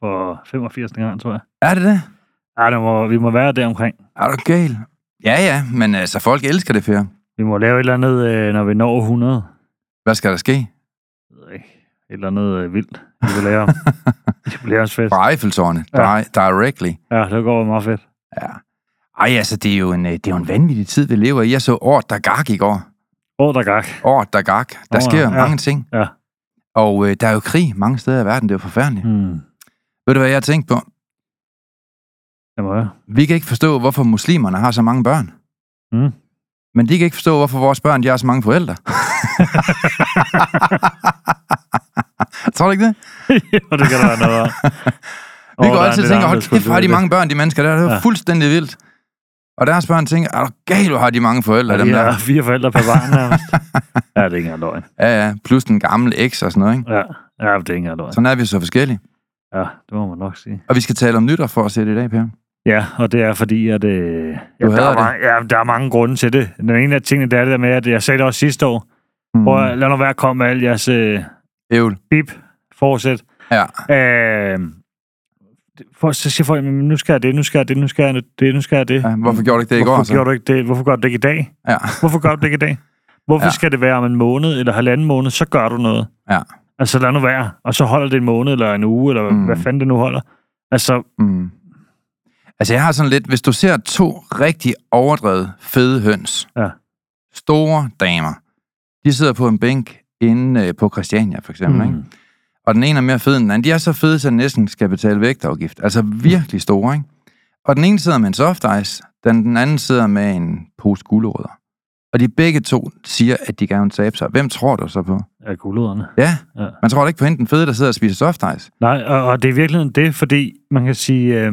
For 85. gang, tror jeg. Er det det? Ja, det må, vi må være der omkring. Er du gal? Ja, ja, men altså, folk elsker det, Per. Vi må lave et eller andet, øh, når vi når 100. Hvad skal der ske? Jeg ved ikke. Et eller andet øh, vildt. Vi vil lave jubilæumsfest. Fra Eiffeltårnet. Ja. Directly. Ja, det går meget fedt. Ja. Ej, altså, det er, jo en, øh, det er jo en vanvittig tid, vi lever i. Jeg så Året, der gak i går. Åh, der gak. Året, der gak. Der Åh, sker ja. mange ting. Ja. Og øh, der er jo krig mange steder i verden. Det er jo forfærdeligt. Hmm. Ved du, hvad jeg har tænkt på? Det må jeg. Vi kan ikke forstå, hvorfor muslimerne har så mange børn. Mm. Men de kan ikke forstå, hvorfor vores børn de har så mange forældre. Tror du ikke det? jo, det kan der være noget. Vi er altid tænker, hold kæft, har de mange børn, de mennesker der. Det er Ja. fuldstændig vildt. Og deres børn tænker, er du gal, har de mange forældre, dem Ja, de der. har fire forældre per barn nærmest. ja, det er ikke engang løgn. Ja, ja, plus den gamle eks og sådan noget, ikke? Ja, ja det er ikke engang løgn. Sådan er vi så forskellige. Ja, det må man nok sige. Og vi skal tale om nytår for at se det i dag, Per. Ja, og det er fordi, at øh, ja, der, er mange, ja, der er mange grunde til det. Den ene af tingene, det er det der med, at jeg sagde det også sidste år. Mm. Prøv at lad nu være at komme med alle jeres øh, Ævl. bip, fortsæt. Ja. Øh, for, så siger folk, "Men nu skal jeg det, nu skal jeg det, nu skal jeg det, nu skal jeg det. ja. Hvorfor gjorde du ikke det i Hvorfor går? Så? gjorde du ikke det? Hvorfor gør du det ikke i dag? Ja. Hvorfor gør du det ikke i dag? Hvorfor. Ja. skal det være om en måned eller halvanden måned, så gør du noget. Ja. Altså lad nu være, og så holder det en måned eller en uge, eller mm. Hvad fanden det nu holder. Altså, Mm. Altså, jeg har sådan lidt, hvis du ser to rigtig overdrevet fede høns, Ja. store damer, de sidder på en bænk inde øh, på Christiania, for eksempel, mm. ikke? Og den ene er mere fed end den anden. De er så fede, så næsten skal betale vægtafgift. Altså virkelig store, ikke? Og den ene sidder med en soft ice, den, den anden sidder med en pose gulerødder. Og de begge to siger, at de gerne vil tabe sig. Hvem tror du så på? Er gulduderne. Ja, Ja. man tror da ikke på hende den fede, der sidder og spiser soft ice. Nej, og, og det er i virkeligheden det, fordi man kan sige, øh,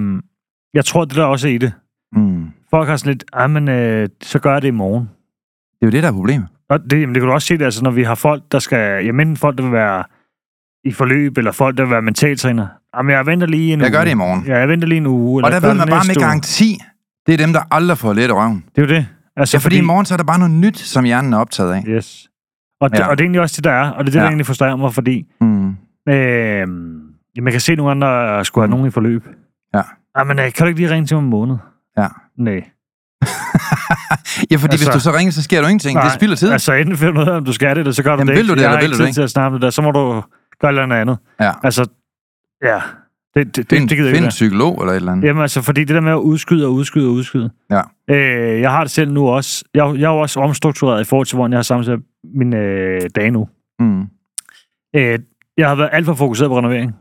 jeg tror, det der også er i det. Mm. Folk har sådan lidt, "Ej, men øh, så gør jeg det i morgen. Det er jo det, der er problemet. Og det, jamen, det kan du også se, det, altså, når vi har folk, der skal, jamen enten folk, der vil være i forløb, eller folk, der vil være mentaltræner. Jamen, jeg venter lige en Jeg uge. gør det i morgen. Ja, jeg venter lige en uge. Og der ved man bare med garanti, det er dem, der aldrig får let røven. Det er jo det. Altså, Ja, fordi i morgen så er der bare noget nyt, som hjernen er optaget af. Yes. Og, det, Ja. og det er egentlig også det, der er. Og det er det, ja. der egentlig frustrerer mig, fordi Mm. øh, jeg kan se nogle andre, der skulle have Mm. nogen i forløb. Ja. Ej, men øh, kan du ikke lige ringe til mig om en måned? Ja. Nej. Ja, fordi altså, hvis du så ringer, så sker der ingenting. det spilder tid. Altså, enten finder du ud af, om du skal det, eller så gør du Jamen, det vil ikke. du det, jeg eller har vil ikke du tid det til at snakke det der. Så må du gøre et eller andet. Ja. Altså, ja. Det, det, Find, det, gider find en psykolog eller et eller andet. Jamen altså, fordi det der med at udskyde og udskyde og udskyde. Ja. Øh, jeg har det selv nu også. Jeg, jeg er jo også omstruktureret i forhold til, hvordan jeg har sammensat mine øh, dage nu. Mm. Øh, jeg har været alt for fokuseret på renovering.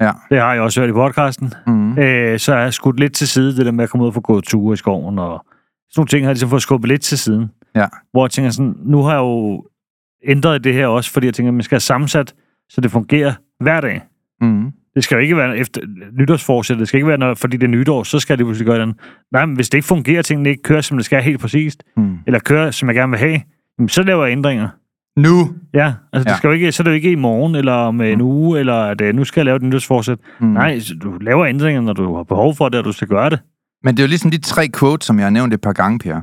Ja. Det har jeg også hørt i podcasten. Mm. Øh, så har jeg skudt lidt til side, det der med at komme ud og få gået ture i skoven. Og sådan nogle ting har jeg ligesom fået skubbet lidt til siden. Ja. Hvor jeg tænker sådan, nu har jeg jo ændret det her også, fordi jeg tænker, at man skal have sammensat, så det fungerer hver dag. Mm. Det skal jo ikke være efter nytårsforsæt. Det skal ikke være, når, fordi det er nytår, så skal det pludselig gøre den. Nej, men hvis det ikke fungerer, tingene ikke kører, som det skal helt præcist, Mm. eller kører, som jeg gerne vil have, jamen, så laver jeg ændringer. Nu. Ja, altså det Ja. skal jo ikke, så er det jo ikke i morgen, eller om en Mm. uge, eller at øh, nu skal jeg lave et nytårsforsæt. Mm. Nej, du laver ændringer, når du har behov for det, og du skal gøre det. Men det er jo ligesom de tre quotes, som jeg har nævnt et par gange, Per.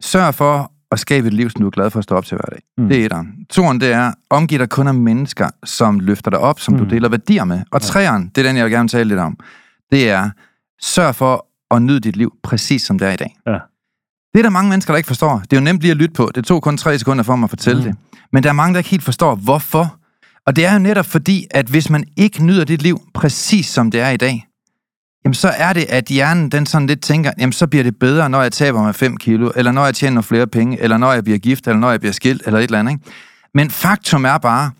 Sørg for at skabe et liv, som du er glad for at stå op til hver dag. Mm. Det er etteren. Toren, det er, omgiv dig kun af mennesker, som løfter dig op, som mm. Du deler værdier med. Og Ja. det er den, jeg vil gerne tale lidt om. Det er, sørg for at nyde dit liv præcis som det er i dag. Ja. Det er der mange mennesker, der ikke forstår. Det er jo nemt lige at lytte på. Det tog kun tre sekunder for mig at fortælle mm. det. Men der er mange, der ikke helt forstår, hvorfor. Og det er jo netop fordi, at hvis man ikke nyder dit liv præcis som det er i dag, jamen så er det, at hjernen den sådan lidt tænker, jamen så bliver det bedre, når jeg taber mig 5 kilo, eller når jeg tjener flere penge, eller når jeg bliver gift, eller når jeg bliver skilt, eller et eller andet. Ikke? Men faktum er bare,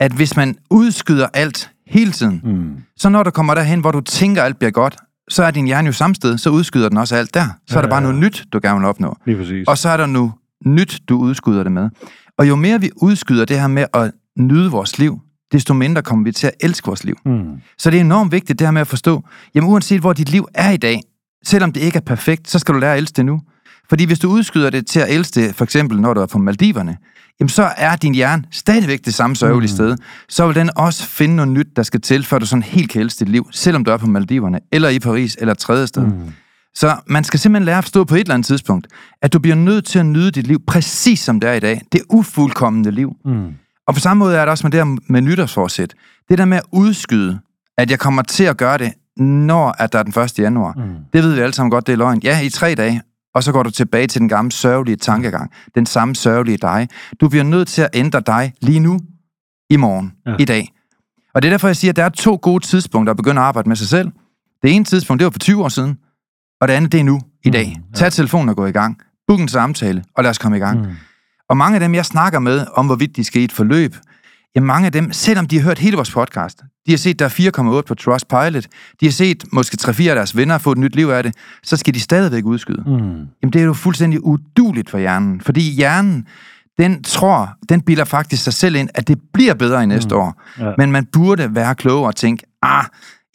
at hvis man udskyder alt hele tiden, mm. så når du kommer derhen, hvor du tænker, at alt bliver godt, så er din hjerne jo samme sted, så udskyder den også alt der. Så ja, er der bare noget nyt, du gerne vil opnå. Lige præcis. Og så er der nu nyt, du udskyder det med. Og jo mere vi udskyder det her med at nyde vores liv, desto mindre kommer vi til at elske vores liv. Mm. Så det er enormt vigtigt det her med at forstå, jamen uanset hvor dit liv er i dag, selvom det ikke er perfekt, så skal du lære at elske det nu. Fordi hvis du udskyder det til at elske det, for eksempel når du er på Maldiverne, jamen så er din hjerne stadigvæk det samme sørgelige mm. sted. Så vil den også finde noget nyt, der skal til, før du sådan helt kan elske dit liv, selvom du er på Maldiverne, eller i Paris, eller et tredje sted. Mm. Så man skal simpelthen lære at forstå på et eller andet tidspunkt, at du bliver nødt til at nyde dit liv præcis som det er i dag. Det ufuldkommende liv. Mm. Og på samme måde er det også med det her med nytårsforsæt. Det der med at udskyde, at jeg kommer til at gøre det, når at der er den 1. januar. Mm. Det ved vi alle sammen godt, det er løgn. Ja, i tre dage, og så går du tilbage til den gamle sørgelige tankegang. Den samme sørgelige dig. Du bliver nødt til at ændre dig lige nu, i morgen, ja. i dag. Og det er derfor, jeg siger, at der er to gode tidspunkter at begynde at arbejde med sig selv. Det ene tidspunkt, det var for 20 år siden, og det andet, det er nu, i dag. Mm, ja. Tag telefonen og gå i gang. Book en samtale, og lad os komme i gang. Mm. Og mange af dem, jeg snakker med om, hvorvidt de skal i et forløb, ja, mange af dem, selvom de har hørt hele vores podcast, de har set, der er 4,8 på Trustpilot, de har set måske 3-4 af deres venner få et nyt liv af det, så skal de stadigvæk udskyde. Mm. Jamen, det er jo fuldstændig uduligt for hjernen, fordi hjernen, den tror, den bilder faktisk sig selv ind, at det bliver bedre i næste mm. år. Ja. Men man burde være klogere og tænke, ah,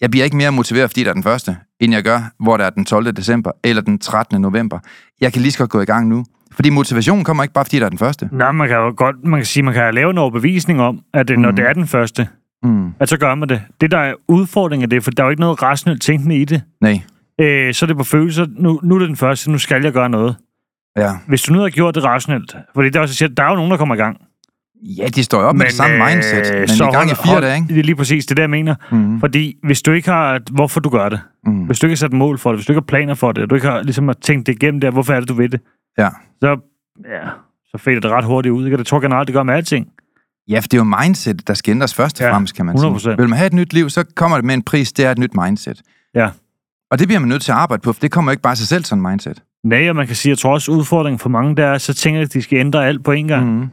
jeg bliver ikke mere motiveret, fordi der er den første, end jeg gør, hvor der er den 12. december eller den 13. november. Jeg kan lige så godt gå i gang nu. Fordi motivationen kommer ikke bare, fordi der er den første. Nej, man kan jo godt man kan sige, man kan lave en overbevisning om, at det, når mm. det er den første, mm. at så gør man det. Det, der er udfordringen af det, for der er jo ikke noget rationelt tænkende i det. Nej. Øh, så er det på følelser. Nu, nu er det den første, nu skal jeg gøre noget. Ja. Hvis du nu har gjort det rationelt, fordi der er, også, der er jo nogen, der kommer i gang. Ja, de står jo op men, med det samme mindset, øh, men så i gang i fire dage, ikke? Det er lige præcis det, der jeg mener. Mm. Fordi hvis du ikke har, hvorfor du gør det, mm. hvis du ikke har sat mål for det, hvis du ikke har planer for det, og du ikke har ligesom tænkt det igennem der, hvorfor er det, du ved det, ja. så, ja, så fader det ret hurtigt ud. Ikke? Det tror generelt, det gør med alting. Ja, for det er jo mindset, der skal ændres først og ja, fremmest, kan man 100%. sige. Vil man have et nyt liv, så kommer det med en pris, det er et nyt mindset. Ja. Og det bliver man nødt til at arbejde på, for det kommer ikke bare sig selv, sådan mindset. Nej, og man kan sige, jeg tror også udfordringen for mange, der er, så tænker at de skal ændre alt på en gang. Mm.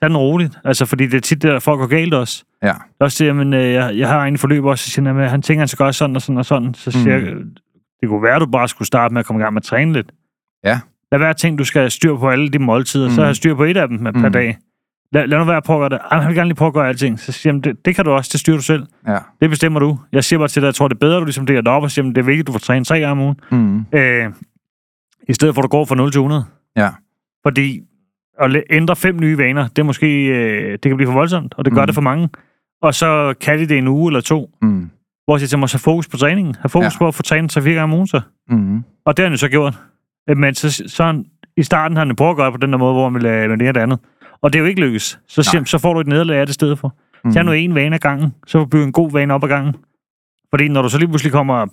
Tag den roligt. Altså, fordi det er tit, der folk går galt også. Ja. Også det, men øh, jeg, jeg har en forløb også, så siger at han tænker, han skal gøre sådan og sådan og sådan. Så siger mm. jeg, det kunne være, du bare skulle starte med at komme i gang med at træne lidt. Ja. Lad være ting, du skal styr på alle de måltider, mm. så har styr på et af dem per mm. dag. Lad, lad nu være at prøve at gøre det. Ej, jeg vil gerne lige prøve at gøre alting. Så siger jeg, det, det kan du også, det styrer du selv. Ja. Det bestemmer du. Jeg siger bare til dig, jeg tror, det er bedre, du ligesom det op og siger, det er vigtigt, du får trænet tre gange om ugen. Mm. Øh, I stedet for, at du går fra 0 til 100. Ja. Fordi at ændre fem nye vaner, det er måske, øh, det kan blive for voldsomt, og det gør mm. det for mange. Og så kan de det en uge eller to. Mm. Hvor jeg tænker, have fokus på træningen. Have fokus ja. på at få trænet sig fire gange om ugen så. Mm. Og det har han jo så gjort. Øh, men så, så i starten har han prøvet at gøre på den der måde, hvor han vil lade med det det andet. Og det er jo ikke lykkes. Så, siger, så får du et nederlag af det sted for. Mm. Tag nu en vane ad gangen, så bygge en god vane op ad gangen. Fordi når du så lige pludselig kommer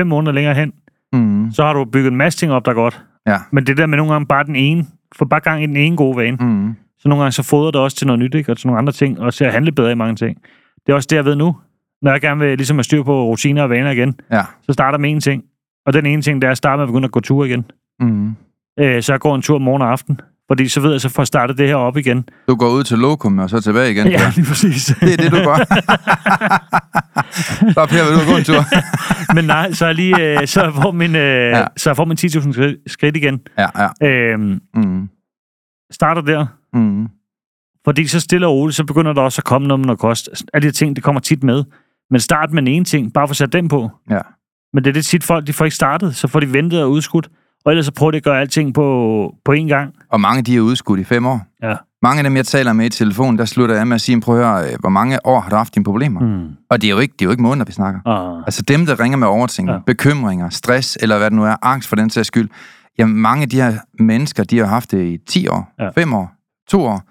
4-5 måneder længere hen, mm. så har du bygget en masse ting op, der er godt. Ja. Men det der med nogle gange bare den ene, for bare gang i den ene gode vane. Mm. Så nogle gange så fodrer det også til noget nyt, ikke? og til nogle andre ting, og til at handle bedre i mange ting. Det er også det, jeg ved nu. Når jeg gerne vil ligesom have styr på rutiner og vaner igen, ja. så starter med en ting. Og den ene ting, det er at starte med at begynde at gå tur igen. Mm. Øh, så jeg går en tur morgen og aften. Fordi så ved jeg, så får startet det her op igen. Du går ud til lokum og så tilbage igen? Ja, lige præcis. Det er det, du gør. så Per, vil du gå en tur? Men nej, så, er lige, øh, så, får min, øh, ja. så får min 10.000 skridt igen. Ja, ja. Øhm, mm. Starter der. Mm. Fordi så stille og roligt, så begynder der også at komme noget med noget kost. Alle de ting, det kommer tit med. Men start med en ting, bare for at sætte dem på. Ja. Men det er det tit folk, de får ikke startet, så får de ventet og udskudt. Og ellers så prøver de at gøre alting på, på én gang. Og mange de er udskudt i fem år. Ja. Mange af dem, jeg taler med i telefonen, der slutter jeg med at sige, prøv at høre, hvor mange år har du haft dine problemer? Mm. Og det er, jo ikke, det er jo ikke måneder, vi snakker. Ah. Altså dem, der ringer med overtænking, ja. bekymringer, stress, eller hvad det nu er, angst for den sags skyld. Jamen mange af de her mennesker, de har haft det i 10 år, ja. 5 år, 2 år.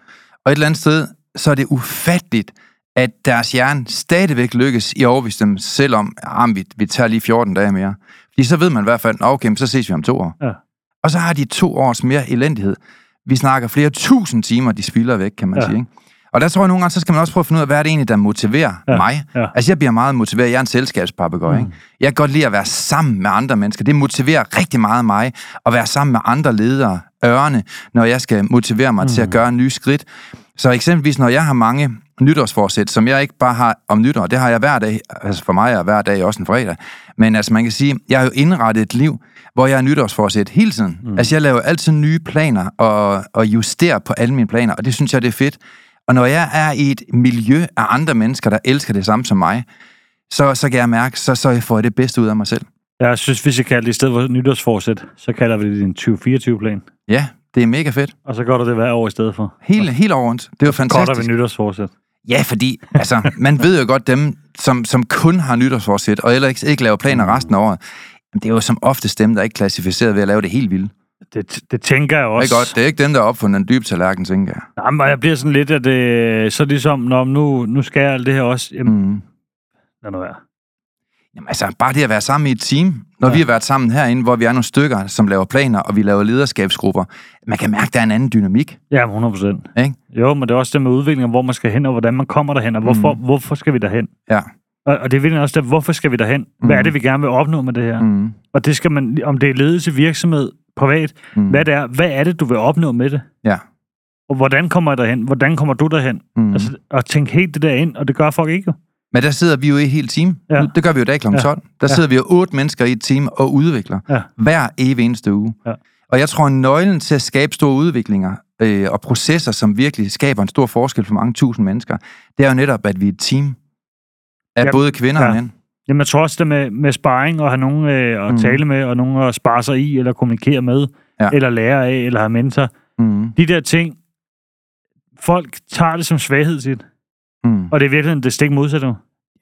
Og et eller andet sted, så er det ufatteligt, at deres hjerne stadigvæk lykkes i at overbevise dem selv om, at vi, vi tager lige 14 dage mere. Fordi så ved man i hvert fald, okay, så ses vi om to år. Ja. Og så har de to års mere elendighed. Vi snakker flere tusind timer, de spilder væk, kan man ja. sige. Ikke? Og der tror jeg nogle gange, så skal man også prøve at finde ud af, hvad er det egentlig, der motiverer ja. Mig. ja. Altså, jeg bliver meget motiveret. Jeg er en selskabspapegøje, mm. ikke? Jeg kan godt lide at være sammen med andre mennesker. Det motiverer rigtig meget mig at være sammen med andre ledere, ørne, når jeg skal motivere mig mm. til at gøre en ny skridt. Så eksempelvis, når jeg har mange nytårsforsæt, som jeg ikke bare har om nytår, det har jeg hver dag, altså for mig er hver dag også en fredag, men altså man kan sige, jeg har jo indrettet et liv, hvor jeg er nytårsforsæt hele tiden. Mm. Altså jeg laver altid nye planer og, og justerer på alle mine planer, og det synes jeg, det er fedt. Og når jeg er i et miljø af andre mennesker, der elsker det samme som mig, så, så kan jeg mærke, så, så jeg får jeg det bedste ud af mig selv. Jeg synes, hvis jeg kalder det i stedet for nytårsforsæt, så kalder vi det en 2024-plan. Ja, det er mega fedt. Og så går der det hver år i stedet for. Helt, helt over rundt. Det er Korter fantastisk. vi nytårsforsæt. Ja, fordi altså, man ved jo godt, dem, som, som kun har nytårsforsæt, og ellers ikke, ikke laver planer resten af året, jamen, det er jo som oftest dem, der er ikke klassificeret ved at lave det helt vildt. Det, det tænker jeg Det også. er godt. Det er ikke dem, der har opfundet den dybe tallerken, tænker jeg. Jamen, jeg bliver sådan lidt, at det, så ligesom, når nu, nu skal jeg alt det her også. Jamen, Mm. lad nu være. Jamen, altså, bare det at være sammen i et team. Når ja. Vi har været sammen herinde, hvor vi er nogle stykker, som laver planer, og vi laver lederskabsgrupper, man kan mærke, at der er en anden dynamik. Ja, 100 procent. Ikke? Jo, men det er også det med udvikling, hvor man skal hen, og hvordan man kommer derhen, og hvorfor, mm. hvorfor skal vi derhen? Ja. Og, og det er virkelig også det, hvorfor skal vi derhen? Hvad er Mm. det, vi gerne vil opnå med det her? Mm. Og det skal man, om det er ledelse, virksomhed, privat, Mm. hvad, det er, hvad er det, du vil opnå med det? Ja. Og hvordan kommer jeg derhen? Hvordan kommer du derhen? Mm. Altså, at tænke helt det der ind, og det gør folk ikke jo. Men der sidder vi jo i et helt team. Ja. Ja. Det gør vi jo dag kl. Ja. 12. Der Ja. sidder vi jo otte mennesker i et team og udvikler. Ja. Hver evig eneste uge. Ja. Og jeg tror, at nøglen til at skabe store udviklinger øh, og processer, som virkelig skaber en stor forskel for mange tusind mennesker, det er jo netop, at vi er et team af Ja. både kvinder Ja. og mænd. Jamen, jeg tror også det med, med sparring, og have nogen øh, at Mm. tale med, og nogen at spare sig i, eller kommunikere med, Ja. ja. eller lære af, eller have mentor. Mm. De der ting, folk tager det som svaghed sit. Mm. Og det er virkelig det stik modsatte.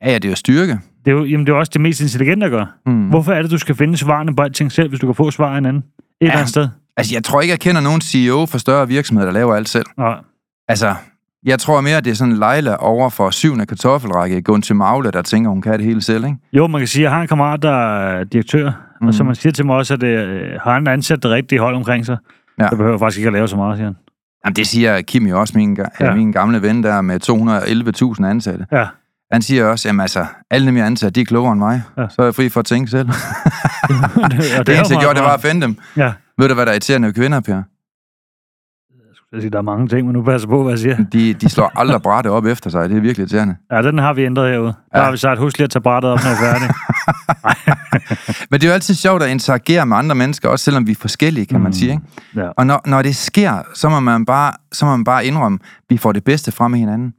Ja, ja, det er jo styrke. Det er jo, jamen, det er også det mest intelligente at gøre. Mm. Hvorfor er det, du skal finde svarene på alting selv, hvis du kan få svar af en anden? Et ja. eller andet sted. Altså, jeg tror ikke, jeg kender nogen CEO for større virksomheder, der laver alt selv. Nå, Altså, jeg tror mere, at det er sådan Leila over for syvende kartoffelrække, gå til Magle, der tænker, hun kan det hele selv, ikke? Jo, man kan sige, at jeg har en kammerat, der er direktør, mm. Og som man siger til mig også, at øh, har han ansat det rigtige hold omkring sig, Ja. så behøver faktisk ikke at lave så meget, siger han. Jamen, det siger Kim jo også, min, Ja. ja. min gamle ven der med 211.000 ansatte. Ja, Han siger også, at altså, alle dem, jeg ansat, de er klogere end mig. Ja. Så er jeg fri for at tænke selv. det, det er eneste, jeg jo gjorde, det var at finde dem. Ja, Ved du, hvad der er irriterende ved kvinder, Per? jeg siger, der er mange ting, men nu passer på, hvad jeg siger. De, de slår aldrig brættet op efter sig. Det er virkelig irriterende. Ja, den har vi ændret herude. Der Ja. har vi sagt, husk lige at tage brættet op, når jeg er færdig. Men det er jo altid sjovt at interagere med andre mennesker, også selvom vi er forskellige, kan man Mm. sige. Ikke? Ja. Og når, når det sker, så må man bare, så må man bare indrømme, at vi får det bedste frem med hinanden.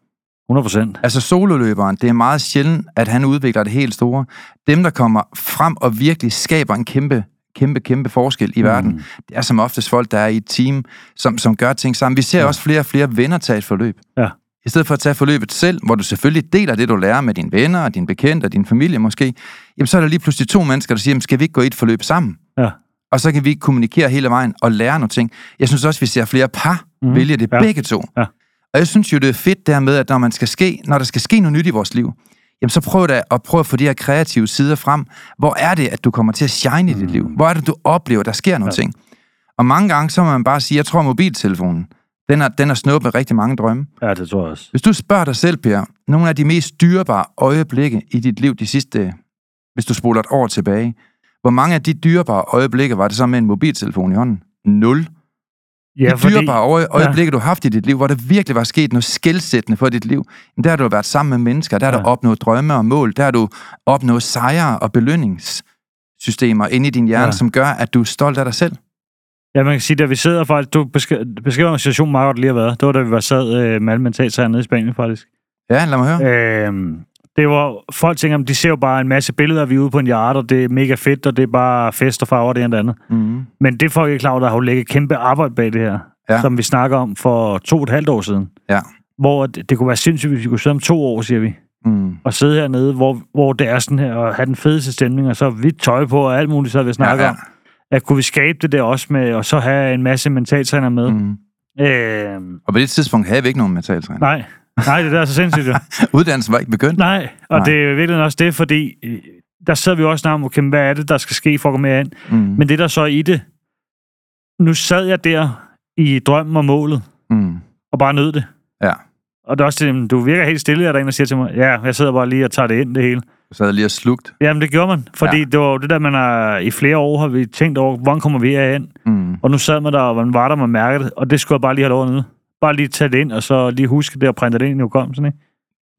100 procent. Altså sololøberen, det er meget sjældent, at han udvikler det helt store. Dem, der kommer frem og virkelig skaber en kæmpe, kæmpe, kæmpe forskel i mm. verden, det er som oftest folk, der er i et team, som, som gør ting sammen. Vi ser ja. også flere og flere venner tage et forløb. Ja. I stedet for at tage forløbet selv, hvor du selvfølgelig deler det, du lærer med dine venner og dine bekendte og din familie måske, jamen så er der lige pludselig to mennesker, der siger, jamen, skal vi ikke gå i et forløb sammen? Ja. Og så kan vi kommunikere hele vejen og lære nogle ting. Jeg synes også, vi ser flere par Mhm. mm. vælge det Ja. begge to. Ja. Og jeg synes jo, det er fedt der med, at når, man skal ske, når der skal ske noget nyt i vores liv, jamen så prøv da at prøve at få de her kreative sider frem. Hvor er det, at du kommer til at shine i dit liv? Hvor er det, du oplever, der sker nogle Ja. ting? Og mange gange, så må man bare sige, jeg tror, mobiltelefonen, den er, den er snuppet med rigtig mange drømme. Ja, det tror jeg også. Hvis du spørger dig selv, Per, nogle af de mest dyrebare øjeblikke i dit liv de sidste, hvis du spoler et år tilbage, hvor mange af de dyrebare øjeblikke var det så med en mobiltelefon i hånden? Nul. Ja, de dyrebare øje, øjeblikke, du har haft i dit liv, hvor der virkelig var sket noget skældsættende for dit liv, jamen, der har du været sammen med mennesker, der har Ja. du opnået drømme og mål, der har du opnået sejre og belønningssystemer inde i din hjerne, Ja. ja. som gør, at du er stolt af dig selv. Ja, man kan sige, at vi sidder faktisk... Du beskriver, en situation meget godt lige har været. Det var, da vi var sad øh, med mentalsager nede i Spanien, faktisk. Ja, lad mig høre. Øhm, det var... Folk tænker, de ser jo bare en masse billeder, vi er ude på en yard, og det er mega fedt, og det er bare fest og farver, det ene og det andet. Mm. Men det får ikke klar over, der har jo ligget kæmpe arbejde bag det her, Ja. som vi snakker om for to og et halvt år siden. Ja. Hvor det, det kunne være sindssygt, hvis vi kunne sidde om to år, siger vi, Mm. og sidde hernede, hvor, hvor det er sådan her, og have den fedeste stemning, og så hvidt tøj på, og alt muligt, så vi snakker Ja, ja. om. At kunne vi skabe det der også med, og så have en masse mentaltræner med. Mm. Øhm, Og på det tidspunkt havde vi ikke nogen mentaltræner. nej, nej, det der er så sindssygt. jo. Uddannelsen var ikke begyndt. nej, og Nej. det er virkelig også det, fordi øh, der sidder vi også om, okay, hvad er det, der skal ske for at mere ind? Mm. Men det der så er i det, nu sad jeg der i drømmen og målet, Mm. og bare nød det. Ja. Og det er også det, du virker helt stille, og der er en, der siger til mig, ja, jeg sidder bare lige og tager det ind, det hele. Du sad lige og slugt. Jamen, det gjorde man. Fordi ja. det var det der, man har, i flere år har vi tænkt over, hvordan kommer vi herhen? Mm. Og nu sad man der, og man var der, man mærkede det, og det skulle jeg bare lige have lov nede. Bare lige tage det ind, og så lige huske det og printe det ind i hukommelsen, ikke?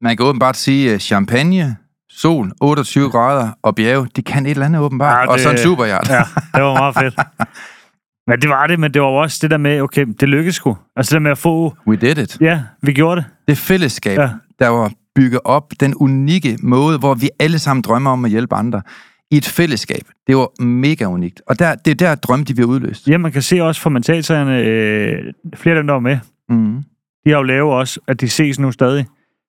Man kan åbenbart sige, at champagne, sol, 28 grader og bjerge, de kan et eller andet åbenbart. Ja, Ja, det... Og det- så en superhjert. Ja, det var meget fedt. Men det var det, men det var også det der med, okay, det lykkedes sgu. Altså det der med at få, We did it. ja, vi gjorde det. Det fællesskab, Ja. ja. der var bygget op, den unikke måde, hvor vi alle sammen drømmer om at hjælpe andre, i et fællesskab. Det var mega unikt. Og der, det er der, drømme de bliver udløst. Ja, man kan se også fra mentaltræerne, øh, flere af dem, der var med, Mm. de har jo lavet også, at de ses nu stadig.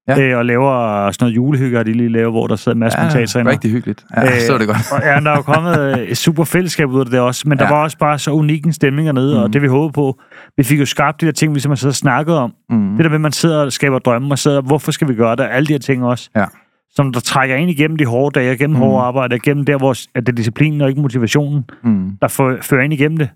Ja. Øh, og laver sådan noget julehygge, har de lige lavet, hvor der sidder en masse ja, mentaltrænere. rigtig hyggeligt. Ja, øh, så er det godt. Og ja, der er jo kommet øh, et super fællesskab ud af det også, men der Ja. var også bare så unik en stemning hernede, mm. og Mhm. det vi håbede på, vi fik jo skabt de der ting, vi simpelthen sidder og snakkede om. Mm. Det der med, at man sidder og skaber drømme, og sidder, hvorfor skal vi gøre det? Alle de her ting også. Ja. Som der trækker ind igennem de hårde dage, igennem mm. Hårde arbejde, igennem der, hvor at det er disciplinen og ikke motivationen, Mm. der fører ind igennem det.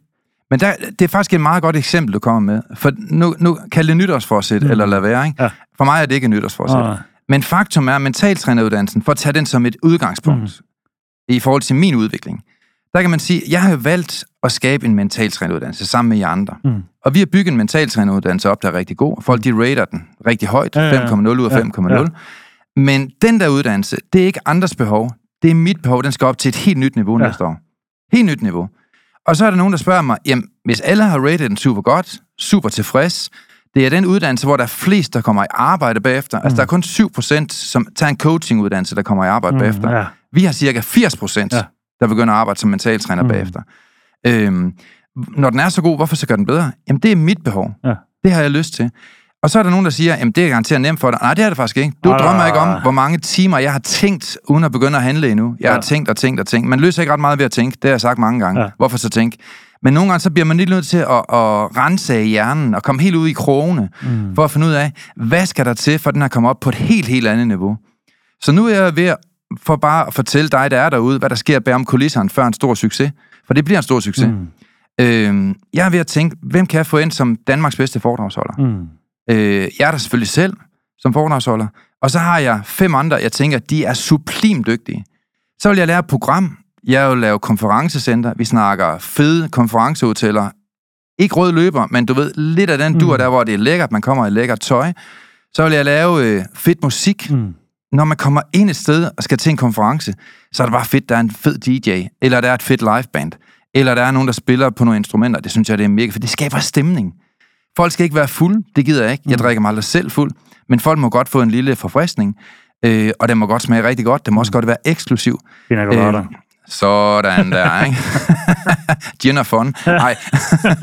Men der, det er faktisk et meget godt eksempel, du kommer med. For nu, nu kald det nytårsforsæt, Mm. mm. eller lad være. Ikke? Ja. For mig er det ikke nytårsforsæt. Og, Men faktum er, at mentaltræneruddannelsen, for at tage den som et udgangspunkt mm. i forhold til min udvikling, der kan man sige, at jeg har valgt at skabe en mentaltræneruddannelse sammen med jer andre. Mm. Og vi har bygget en mentaltræneruddannelse op, der er rigtig god. Folk, de rater den rigtig højt, Ja, ja, ja. 5,0 ud af Ja, 5,0. ja. Men den der uddannelse, det er ikke andres behov. Det er mit behov. Den skal op til et helt nyt niveau ja. næste år. Helt nyt niveau. Og så er der nogen, der spørger mig, jamen, hvis alle har rated den super godt, super tilfreds, det er den uddannelse, hvor der er flest, der kommer i arbejde bagefter. Altså, der er kun 7%, som tager en coachinguddannelse, der kommer i arbejde mm, bagefter. ja. Vi har cirka 80 procent, Ja. ja. der begynder at arbejde som mentaltræner Mm. mm. bagefter. Øhm, når den er så god, hvorfor så gør den bedre? Jamen, det er mit behov. Ja. Det har jeg lyst til. Og så er der nogen, der siger, jamen det er garanteret nemt for dig. Nej, det er det faktisk ikke. Du Ah. drømmer ikke om, hvor mange timer jeg har tænkt, uden at begynde at handle endnu. Jeg Ja. har tænkt og tænkt og tænkt. Man løser ikke ret meget ved at tænke. Det har jeg sagt mange gange. Ja. Hvorfor så tænke? Men nogle gange så bliver man lidt nødt til at, at rense af hjernen og komme helt ud i krogene, Mm. for at finde ud af, hvad skal der til, for den her kommer op på et helt, helt andet niveau. Så nu er jeg ved at, for bare at fortælle dig, der er derude, hvad der sker bag om kulisserne før en stor succes. For det bliver en stor succes. Mm. Øhm, jeg er ved at tænke, hvem kan jeg få ind som Danmarks bedste foredragsholder? Mm. Øh, jeg er der selvfølgelig selv som foredragsholder. Og så har jeg fem andre, jeg tænker, de er sublim dygtige. Så vil jeg lære et program. Jeg vil lave konferencecenter. Vi snakker fede konferencehoteller. Ikke rød løber, men du ved, lidt af den dur Mm. der, hvor det er lækkert, man kommer i lækkert tøj. Så vil jeg lave øh, fedt musik. Mm. Når man kommer ind et sted og skal til en konference, så er det bare fedt, der er en fed DJ, eller der er et fedt liveband, eller der er nogen, der spiller på nogle instrumenter. Det synes jeg, det er mega, for det skaber stemning. Folk skal ikke være fuld, det gider jeg ikke. Jeg Mm. drikker mig aldrig selv fuld, men folk må godt få en lille forfriskning, øh, og det må godt smage rigtig godt. Det må også godt være eksklusiv. Øh, Sådan der, ikke? Gin og fun. Nej.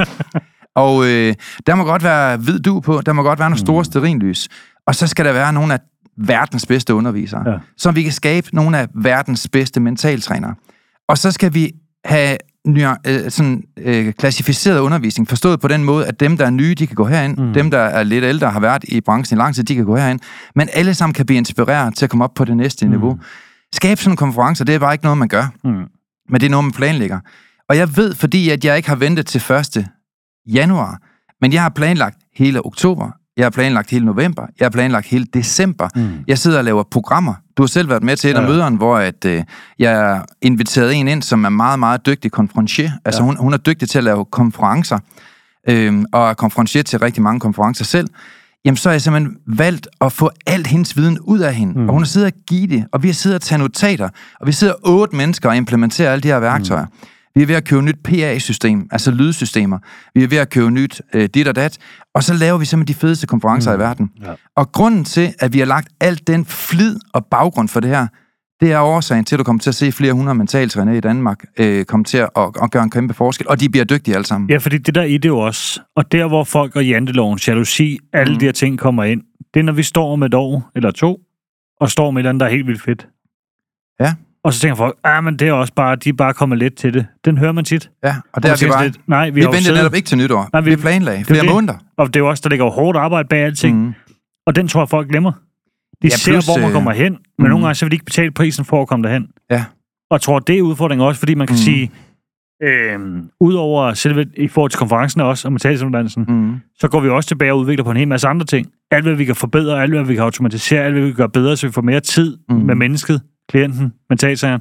og øh, der må godt være hvid du på, der må godt være nogle store sterinlys, og så skal der være nogle af verdens bedste undervisere, Ja. så vi kan skabe nogle af verdens bedste mentaltrænere. Og så skal vi have øh, sådan, øh, klassificeret undervisning, forstået på den måde, at dem, der er nye, de kan gå herind, Mm. dem, der er lidt ældre har været i branchen i lang tid, de kan gå herind, men alle sammen kan blive inspireret til at komme op på det næste mm. niveau. Skabe sådan en konference, det er bare ikke noget, man gør Mm. men det er noget, man planlægger. Og jeg ved, fordi at jeg ikke har ventet til 1. januar, men jeg har planlagt hele oktober, jeg har planlagt hele november, jeg har planlagt hele december. Mm. Jeg sidder og laver programmer. Du har selv været med til et af Ja. møderne, hvor at, øh, jeg inviterede en ind, som er meget, meget dygtig konferencier. Altså Ja. hun, hun er dygtig til at lave konferencer, øh, og er konferencier til rigtig mange konferencer selv. Jamen, så har jeg simpelthen valgt at få alt hendes viden ud af hende. Mm. Og hun har siddet og givet det, og vi har siddet og taget notater, og vi sidder otte mennesker og implementerer alle de her værktøjer. Mm. Vi er ved at købe nyt PA-system, altså lydsystemer. Vi er ved at købe nyt øh, dit og dat. Og så laver vi simpelthen de fedeste konferencer mm. i verden. Ja. Og grunden til, at vi har lagt alt den flid og baggrund for det her, det er årsagen til, at du kommer til at se flere hundrede mentaltrænere i Danmark øh, komme til at, at, at gøre en kæmpe forskel. Og de bliver dygtige alle sammen. Ja, fordi det der i det jo også, og der hvor folk og janteloven, jalousi, alle mm. De her ting kommer ind, det er når vi står om et år eller to, og står med et eller andet, der er helt vildt fedt. Ja. Og så tænker folk, ah, men det er også bare, de er bare kommet lidt til det. Den hører man tit. Ja, og der man er vi bare... lidt, Nej, vi, Vi, ventede siddet, netop ikke til nytår. Nej, vi- vi, planlagde er flere det. måneder. og det er jo også, der ligger jo hårdt arbejde bag alting, mm. Og den tror jeg, folk glemmer. De ja, ser, plus, hvor man øh, kommer hen, men mm. nogle gange så vil de ikke betale prisen for at komme derhen. Ja. Og jeg tror, det er udfordringen også, fordi man kan mm. Sige, øh, udover selve i forhold til konferencen også, og mentalsuddannelsen, Mm. så går vi også tilbage og udvikler på en hel masse andre ting. alt, hvad vi kan forbedre, alt, hvad vi kan automatisere, alt, hvad vi kan gøre bedre, så vi får mere tid mm. med mennesket, klienten, mentalsageren,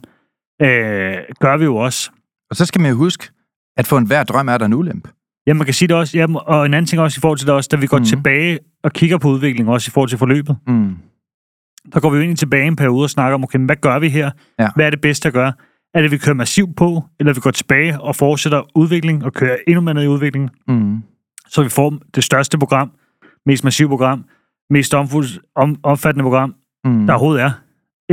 øh, gør vi jo også. Og så skal man jo huske, at for enhver drøm er der en ulempe. Ja, man kan sige det også. Ja, og en anden ting også i forhold til det også, da vi går mm. tilbage og kigger på udviklingen, også i forhold til forløbet. Mm. Der går vi jo ind tilbage en periode og snakker om, okay, hvad gør vi her? Ja. Hvad er det bedste at gøre? Er det, vi kører massivt på, eller vi går tilbage og fortsætter udvikling og kører endnu mere ned i udviklingen? Mm. Så vi får det største program, mest massive program, mest om, omfattende program, mm. der overhovedet er.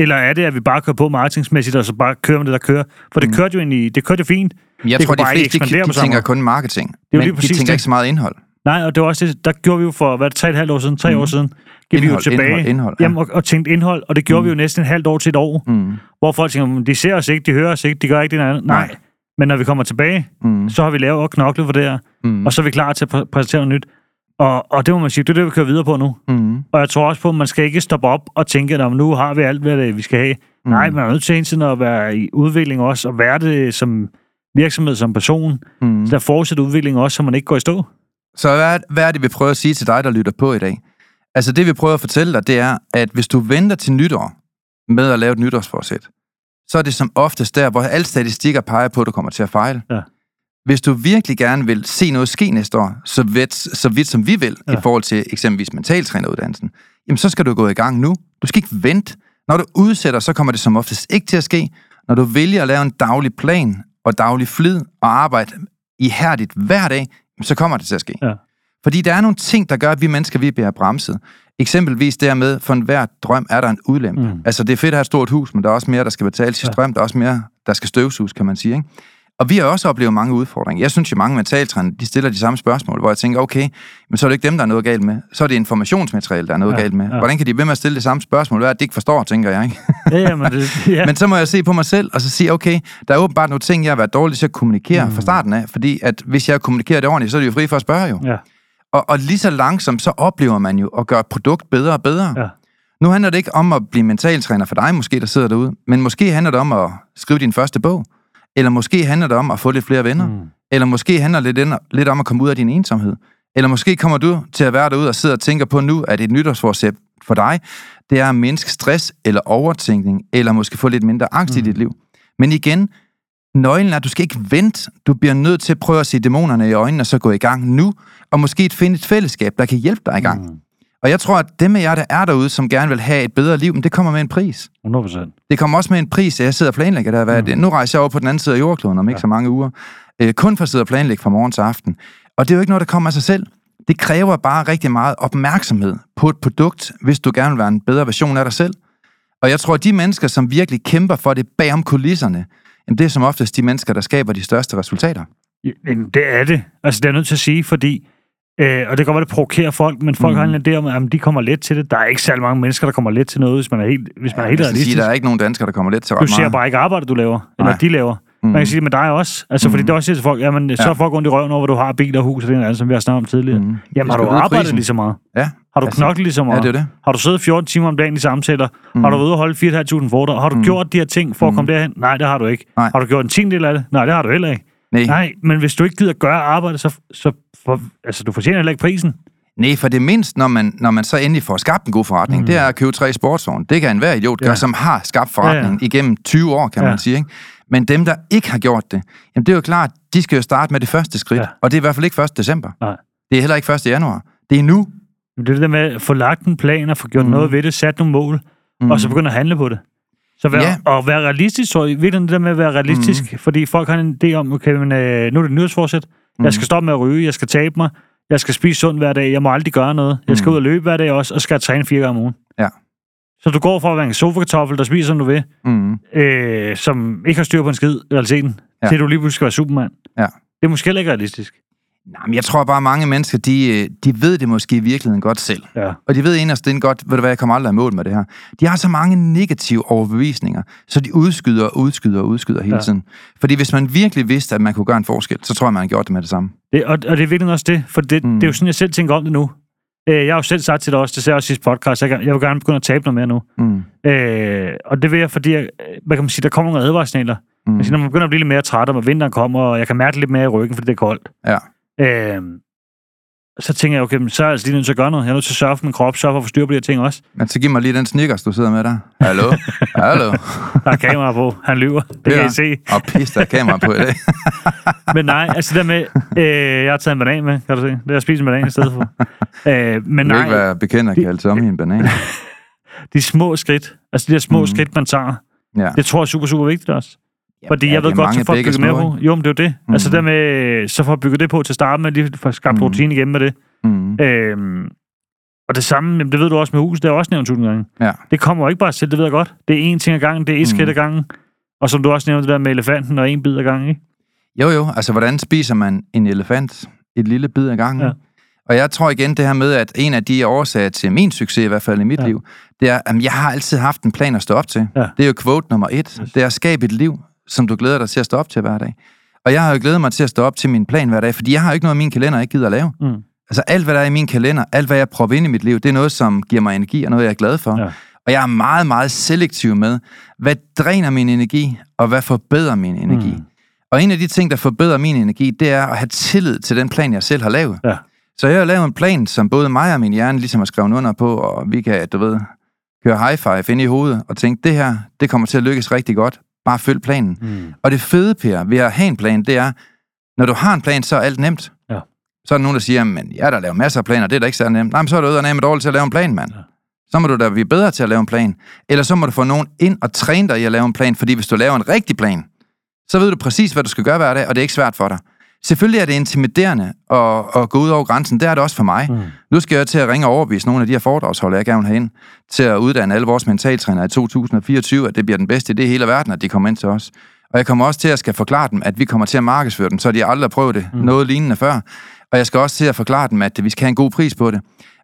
Eller er det, at vi bare kører på marketingsmæssigt, og så bare kører med det, der kører? For det mm. kørte jo egentlig, det kørte fint. Jeg det tror, de fleste de, de tænker kun marketing, det er men de tænker det. ikke så meget indhold. Nej, og det var også det, der gjorde vi jo for, hvad tre et halvt år siden, tre mm. år siden, gik indhold, vi jo tilbage indhold, indhold, ja. jamen, og, og tænkte indhold, og det gjorde mm. vi jo næsten et halvt år til et år, mm. hvor folk tænker, de ser os ikke, de hører os ikke, de gør ikke det andet. Nej. Nej. Men når vi kommer tilbage, mm. så har vi lavet og knoklet for det her, mm. og så er vi klar til at præ- præsentere noget nyt. Og, og det må man sige, det er det, vi kører videre på nu. Mm. Og jeg tror også på, at man skal ikke stoppe op og tænke, at nu har vi alt, hvad det, vi skal have. Mm. Nej, man er nødt til hele tiden at være i udvikling også, og være det som virksomhed, som person. Mm. Så der fortsætter udvikling også, så man ikke går i stå. Så hvad, hvad er det, vi prøver at sige til dig, der lytter på i dag? Altså det, vi prøver at fortælle dig, det er, at hvis du venter til nytår med at lave et nytårsforsæt, så er det som oftest der, hvor alle statistikker peger på, at du kommer til at fejle. Ja. Hvis du virkelig gerne vil se noget ske næste år, så vidt, så vidt som vi vil, ja. i forhold til eksempelvis mentaltræneruddannelsen, jamen så skal du gå i gang nu. Du skal ikke vente. Når du udsætter, så kommer det som oftest ikke til at ske. Når du vælger at lave en daglig plan og daglig flid og arbejde ihærdigt hver dag, så kommer det til at ske. Ja. Fordi der er nogle ting, der gør, at vi mennesker, vi bliver bremset. Eksempelvis dermed, for enhver drøm er der en udlempe. Mm. Altså, det er fedt at have et stort hus, men der er også mere, der skal betales til strøm. Ja. Der er også mere, der skal støvsuges, kan man sige. Ikke? Og vi har også oplevet mange udfordringer. Jeg synes jo, mange mentaltræner, de stiller de samme spørgsmål, hvor jeg tænker, okay, men så er det ikke dem, der er noget galt med. Så er det informationsmateriale, der er noget ja, galt med. Ja. Hvordan kan de ved med at stille det samme spørgsmål? Hvad er det, de ikke forstår, tænker jeg, ikke? Ja, ja, men, det, ja. men så må jeg se på mig selv, og så sige, okay, der er åbenbart nogle ting, jeg har været dårlig til at kommunikere mm. fra starten af, fordi at hvis jeg kommunikerer det ordentligt, så er det jo fri for at spørge jo. Ja. Og, og lige så langsomt, så oplever man jo at gøre et produkt bedre og bedre. Ja. Nu handler det ikke om at blive mentaltræner for dig, måske, der sidder derude, men måske handler det om at skrive din første bog. Eller måske handler det om at få lidt flere venner. Mm. Eller måske handler det lidt, lidt om at komme ud af din ensomhed. Eller måske kommer du til at være derude og sidde og tænker på nu, at et nytårsforsæt for dig, det er at mindske stress eller overtænkning, eller måske få lidt mindre angst mm. i dit liv. Men igen, nøglen er, at du skal ikke vente. Du bliver nødt til at prøve at se dæmonerne i øjnene, og så gå i gang nu, og måske finde et fællesskab, der kan hjælpe dig i gang. Mm. Og jeg tror, at dem af jer, der er derude, som gerne vil have et bedre liv, men det kommer med en pris. 100%. Det kommer også med en pris, at jeg sidder og planlægger der. Hvad mm. Nu rejser jeg over på den anden side af jordkloden om ikke ja. så mange uger. Øh, kun for at sidde og planlægge fra morgen til aften. Og det er jo ikke noget, der kommer af sig selv. Det kræver bare rigtig meget opmærksomhed på et produkt, hvis du gerne vil være en bedre version af dig selv. Og jeg tror, at de mennesker, som virkelig kæmper for det bag om kulisserne, jamen det er som oftest de mennesker, der skaber de største resultater. Det er det. Altså, det er nødt til at sige, fordi Øh, og det kan godt være, det provokerer folk, men folk mm. har en idé om, at de kommer let til det. Der er ikke særlig mange mennesker, der kommer let til noget, hvis man er helt, hvis man ja, er helt realistisk. Sige, der er ikke nogen danskere, der kommer let til ret Du ser bare ikke arbejde, du laver, eller Nej. de laver. Mm. Man kan sige det med dig også. Altså, mm. fordi det også siger til folk, jamen, så ja. folk rundt i røven over, hvor du har bil og hus, og det er noget som vi har snakket om tidligere. Mm. Jamen, har du arbejdet lige så meget? Ja. Har du altså, knoklet lige så meget? Ja, det er det. Har du siddet 14 timer om dagen i samtaler? Mm. Har du været ude og holde 4.500 foredrag? Har du mm. gjort de her ting for at komme mm. derhen? Nej, det har du ikke. Nej. Har du gjort en tiende del af det? Nej, det har du heller ikke. Nej. Nej, men hvis du ikke gider gøre arbejde, så, så for, altså, du fortjener heller ikke prisen. Nej, for det mindst, når man, når man så endelig får skabt en god forretning, mm. det er at købe tre sportsvogne. Det kan enhver idiot gøre, ja. som har skabt forretning ja, ja. igennem 20 år, kan ja. man sige. Ikke? Men dem, der ikke har gjort det, jamen det er jo klart, de skal jo starte med det første skridt. Ja. Og det er i hvert fald ikke 1. december. Nej. Det er heller ikke 1. januar. Det er nu. Det er det der med at få lagt en plan og få gjort mm. noget ved det, sat nogle mål, mm. og så begynde at handle på det. Så vær, ja. og være realistisk, så virkelig det der med at være realistisk, mm. fordi folk har en idé om, okay, men, øh, nu er det nyhedsforsæt, mm. jeg skal stoppe med at ryge, jeg skal tabe mig, jeg skal spise sundt hver dag, jeg må aldrig gøre noget, jeg skal mm. ud og løbe hver dag også, og skal træne fire gange om ugen. Ja. Så du går fra at være en sofa-kartoffel, der spiser, som du vil, mm. øh, som ikke har styr på en skid i realiteten, ja. til du lige pludselig skal være supermand. Ja. Det er måske heller ikke realistisk. Nej, men jeg tror bare, at mange mennesker, de, øh, de ved det måske i virkeligheden godt selv. Ja. Og de ved inderst det godt, ved du hvad, jeg kommer aldrig i mål med det her. De har så mange negative overbevisninger, så de udskyder og udskyder og udskyder hele ja. tiden. Fordi hvis man virkelig vidste, at man kunne gøre en forskel, så tror jeg, man har gjort det med det samme. Det, og, og det er virkelig også det, for det, mm. det er jo sådan, jeg selv tænker om det nu. Øh, jeg har jo selv sagt til dig også, det sagde jeg også sidste podcast, jeg, jeg vil gerne begynde at tabe noget mere nu. Mm. Øh, og det vil jeg, fordi, jeg, hvad kan man sige, der kommer nogle advarssignaler. Mm. når man begynder at blive lidt mere træt, og vinteren kommer, og jeg kan mærke lidt mere i ryggen, fordi det er koldt. Ja Øh, så tænker jeg, okay, så er jeg altså lige nødt til at gøre noget. Jeg er nødt til at sørge for min krop, sørge for at få styr på de her ting også. Men så giv mig lige den snickers, du sidder med der. Hallo? Hallo? Der er kamera på. Han lyver. Det kan I se. Og pis, der er kamera på i dag. Men nej, altså det der med, øh, jeg har taget en banan med, kan du se. Det er at spise en banan i stedet for. Øh, men Du nej, ikke være bekendt at kalde som i en banan. de små skridt, altså de der små mm. skridt, man tager, Ja. det tror jeg er super, super vigtigt også. Fordi ja, jeg ved det er godt, så får at begge bygge mere på. Jo, men det er jo det. Mm. Altså Mhm. der med, så får bygget det på til at starte med, lige for skabt Mhm. mm. rutine igennem med det. Mm. Øhm, og det samme, jamen, det ved du også med hus, det er også nævnt tusind gange. Ja. Det kommer jo ikke bare selv, det ved jeg godt. Det er én ting ad gangen, det er et Mhm. skridt ad gangen. Og som du også nævnte, det der med elefanten og en bid ad gangen, ikke? Jo, jo. Altså, hvordan spiser man en elefant? Et lille bid ad gangen. Ja. Og jeg tror igen det her med, at en af de årsager til min succes, i hvert fald i mit Ja. liv, det er, at jeg har altid haft en plan at stå op til. Ja. Det er jo quote nummer et. Yes. Det er at skabe et liv, som du glæder dig til at stå op til hver dag. Og jeg har jo glædet mig til at stå op til min plan hver dag, fordi jeg har jo ikke noget i min kalender, jeg ikke gider at lave. Mm. Altså alt, hvad der er i min kalender, alt, hvad jeg prøver ind i mit liv, det er noget, som giver mig energi, og noget, jeg er glad for. Ja. Og jeg er meget, meget selektiv med, hvad dræner min energi, og hvad forbedrer min energi. Mm. Og en af de ting, der forbedrer min energi, det er at have tillid til den plan, jeg selv har lavet. Ja. Så jeg har lavet en plan, som både mig og min hjerne ligesom har skrevet under på, og vi kan, du ved, køre high five ind i hovedet og tænke, det her, det kommer til at lykkes rigtig godt. Bare følg planen. Mm. Og det fede, Per, ved at have en plan, det er, når du har en plan, så er alt nemt. Ja. Så er der nogen, der siger, men jeg har da lavet masser af planer, det er da ikke så nemt. Nej, men så er du ud med dårligt til at lave en plan, mand. Ja. Så må du da blive bedre til at lave en plan. Eller så må du få nogen ind og træne dig i at lave en plan, fordi hvis du laver en rigtig plan, så ved du præcis, hvad du skal gøre hver dag, og det er ikke svært for dig. Selvfølgelig er det intimiderende at, at gå ud over grænsen. Det er det også for mig. Mm. Nu skal jeg til at ringe og overbevise nogle af de her foredragsholder, jeg gerne vil have ind, til at uddanne alle vores mentaltrænere i 2024, at det bliver den bedste idé i hele verden, at de kommer ind til os. Og jeg kommer også til at skal forklare dem, at vi kommer til at markedsføre dem, så de aldrig har prøvet det mm. noget lignende før. Og jeg skal også til at forklare dem, at vi skal have en god pris på det.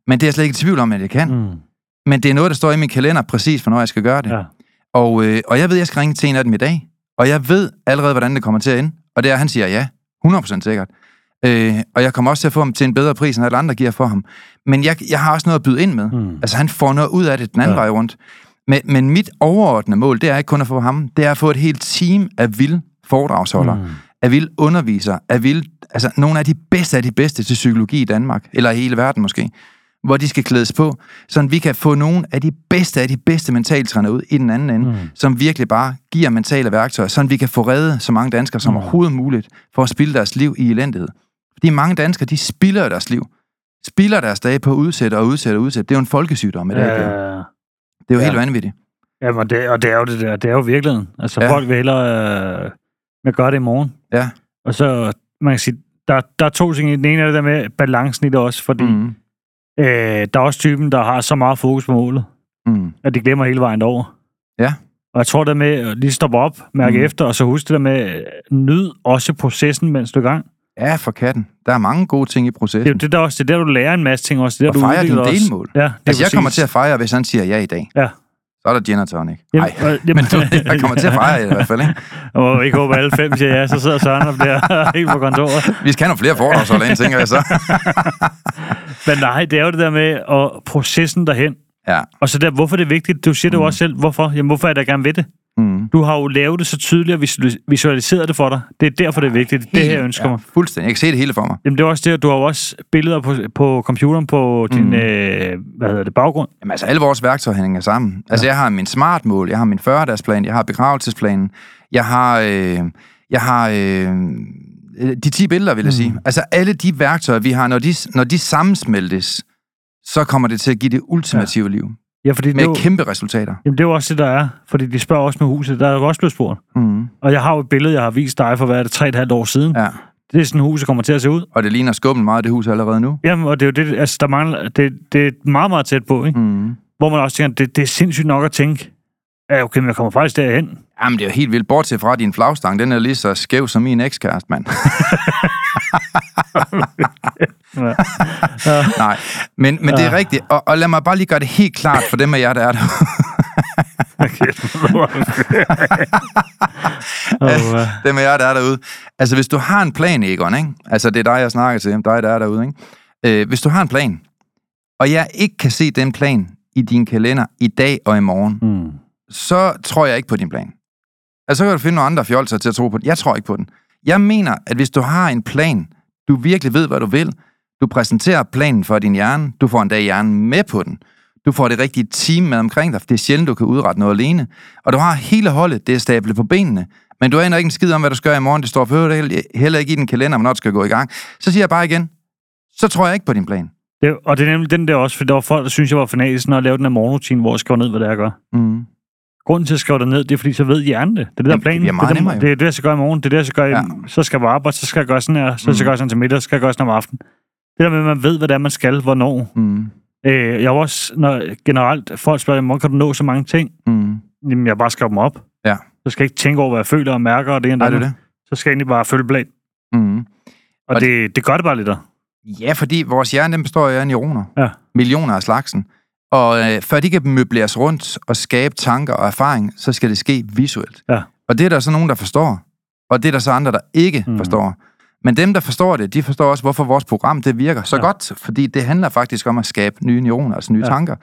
Men det er jeg slet ikke i tvivl om, at jeg kan. Mm. Men det er noget, der står i min kalender præcis, hvornår jeg skal gøre det. Ja. Og, øh, og jeg ved, at jeg skal ringe til en af dem i dag. Og jeg ved allerede, hvordan det kommer til at ende. Og det er, at han siger ja. 100% sikkert. Øh, og jeg kommer også til at få ham til en bedre pris, end alle andre giver for ham. Men jeg, jeg har også noget at byde ind med. Mm. Altså, han får noget ud af det den anden Ja. vej rundt. Men, men mit overordnede mål, det er ikke kun at få ham. Det er at få et helt team af vilde foredragsholdere. Mm. Af vilde undervisere. Af vilde, altså, nogle af de bedste af de bedste til psykologi i Danmark. Eller i hele verden måske hvor de skal klædes på, så vi kan få nogle af de bedste af de bedste mentaltrænere ud i den anden ende, Mm. som virkelig bare giver mentale værktøjer, så vi kan få reddet så mange danskere som Mm. overhovedet muligt, for at spille deres liv i elendighed. Fordi mange danskere, de spilder deres liv. Spilder deres dage på at udsætte og udsætte og udsætte. Det er jo en folkesygdom i dag. Ja. Det Ja. er jo Ja. helt vanvittigt. Jamen, og det, og det er jo det der. Det er jo virkeligheden. Altså, ja. Ja. folk hellere øh, med gøre det i morgen. Ja. Og så, man kan sige, der, der er to ting. i. Den ene er det der med balancen i det også, fordi mm. Øh, der er også typen, der har så meget fokus på målet, Mm. at de glemmer hele vejen over. Ja. Og jeg tror det med at lige stoppe op, mærke mm. Efter, og så huske det der med, øh, nyd også processen, mens du er i gang. Ja, for katten. Der er mange gode ting i Det er processen. jo det der også, det er der, du lærer en masse ting også. Det er der, Og du fejre udvikler dine delmål. Ja, det Altså, jeg kommer til at fejre, hvis han siger ja i dag. Ja. Så er der gin og tonic. Nej, men du, jeg kommer til at fejre i hvert fald, ikke? Og ikke håber, alle fem siger ja, så sidder Søren og bliver helt på kontoret. Vi skal have nogle flere foredragsholder ind, tænker jeg så. Men nej, det er jo det der med og processen derhen. Ja. Og så der, hvorfor det er vigtigt, du siger det jo Mm. også selv, hvorfor? Jamen, hvorfor er jeg da gerne ved det? Mm. Du har jo lavet det så tydeligt og visu- visualiseret det for dig. Det er derfor, det er vigtigt. Det det her, jeg ønsker ja, mig. Fuldstændig. Jeg kan se det hele for mig. Jamen, det er også det, du har jo også billeder på, på computeren på din, Mm. øh, hvad hedder det, baggrund. Jamen altså, alle vores værktøjer hænger sammen. Altså, jeg har min smartmål, jeg har min 40-dagsplan, jeg har begravelsesplanen, jeg har, øh, jeg har øh, de 10 billeder, vil jeg Mm. sige. Altså, alle de værktøjer, vi har, når de, når de sammensmeltes, så kommer det til at give det ultimative ja. liv. Ja, fordi det Med er, jo, kæmpe resultater. jamen, det er jo også det, der er. Fordi de spørger også med huset. Der er jo også blevet spurgt. Mm. Og jeg har jo et billede, jeg har vist dig for, hvad er det, tre et halvt år siden. Ja. Det er sådan, huset kommer til at se ud. Og det ligner skubben meget, det hus allerede nu. Jamen, og det er jo det, altså, der mangler, det, det er meget, meget tæt på, ikke? Mm. Hvor man også tænker, det, det er sindssygt nok at tænke, ja, okay, men jeg kommer faktisk derhen. Jamen, det er jo helt vildt. Bortset fra, at din flagstang, den er lige så skæv som min ekskæreste, mand. Ja. Nej, men, men det er rigtigt. Og, og lad mig bare lige gøre det helt klart for dem af jer, der er der. Okay. oh, uh, dem af jer, der er derude. Altså, hvis du har en plan, Egon, ikke? Altså, det er dig, jeg snakker til. Dig, der er derude, ikke? Øh, hvis du har en plan, og jeg ikke kan se den plan i din kalender i dag og i morgen, mm. Så tror jeg ikke på din plan. Altså, så kan du finde nogle andre fjolser til at tro på den. Jeg tror ikke på den. Jeg mener, at hvis du har en plan, du virkelig ved, hvad du vil, Du præsenterer planen for din hjerne. Du får endda hjernen med på den. Du får det rigtige team med omkring dig. Det er sjældent, du kan udrette noget alene. Og du har hele holdet, det er stablet på benene. Men du aner ikke en skid om, hvad du skal gøre i morgen. Det står for heller ikke i din kalender, hvornår du skal gå i gang. Så siger jeg bare igen, så tror jeg ikke på din plan. Det, og det er nemlig den der også, for der var folk, der synes, jeg var fanatisk, når jeg lavede den her morgenrutine, hvor jeg skrev ned, hvad det er, jeg gør. Mm. Grunden til at skrive det ned, det er, fordi så ved hjernen det. Det er det, der er planen. det det, er det, det, er det, jeg skal gøre i morgen. Det er det, jeg skal gøre i, Ja. Så skal jeg på arbejde, så skal jeg gøre sådan her. Så skal Mm. jeg gøre sådan til middag, så skal jeg gøre sådan om aftenen. Det der med, at man ved, hvad det er, man skal, hvornår. Mm. Øh, jeg har også, når generelt folk spørger, hvordan kan du nå så mange ting? Mm. Jamen, jeg bare skriver dem op. Ja. Så skal jeg ikke tænke over, hvad jeg føler og mærker, og det ene det det er det. Så skal jeg egentlig bare følge plan. Mm. Og, Og det, det gør det bare lidt. der. Ja, fordi vores hjerne den består af neuroner. Ja. Millioner af slagsen. Og øh, før de kan møbleres rundt og skabe tanker og erfaring, så skal det ske visuelt. Ja. Og det er der så nogen, der forstår. Og det er der så andre, der ikke Mm. forstår. Men dem, der forstår det, de forstår også, hvorfor vores program det virker så Ja. godt. Fordi det handler faktisk om at skabe nye neuroner, altså nye ja. tanker.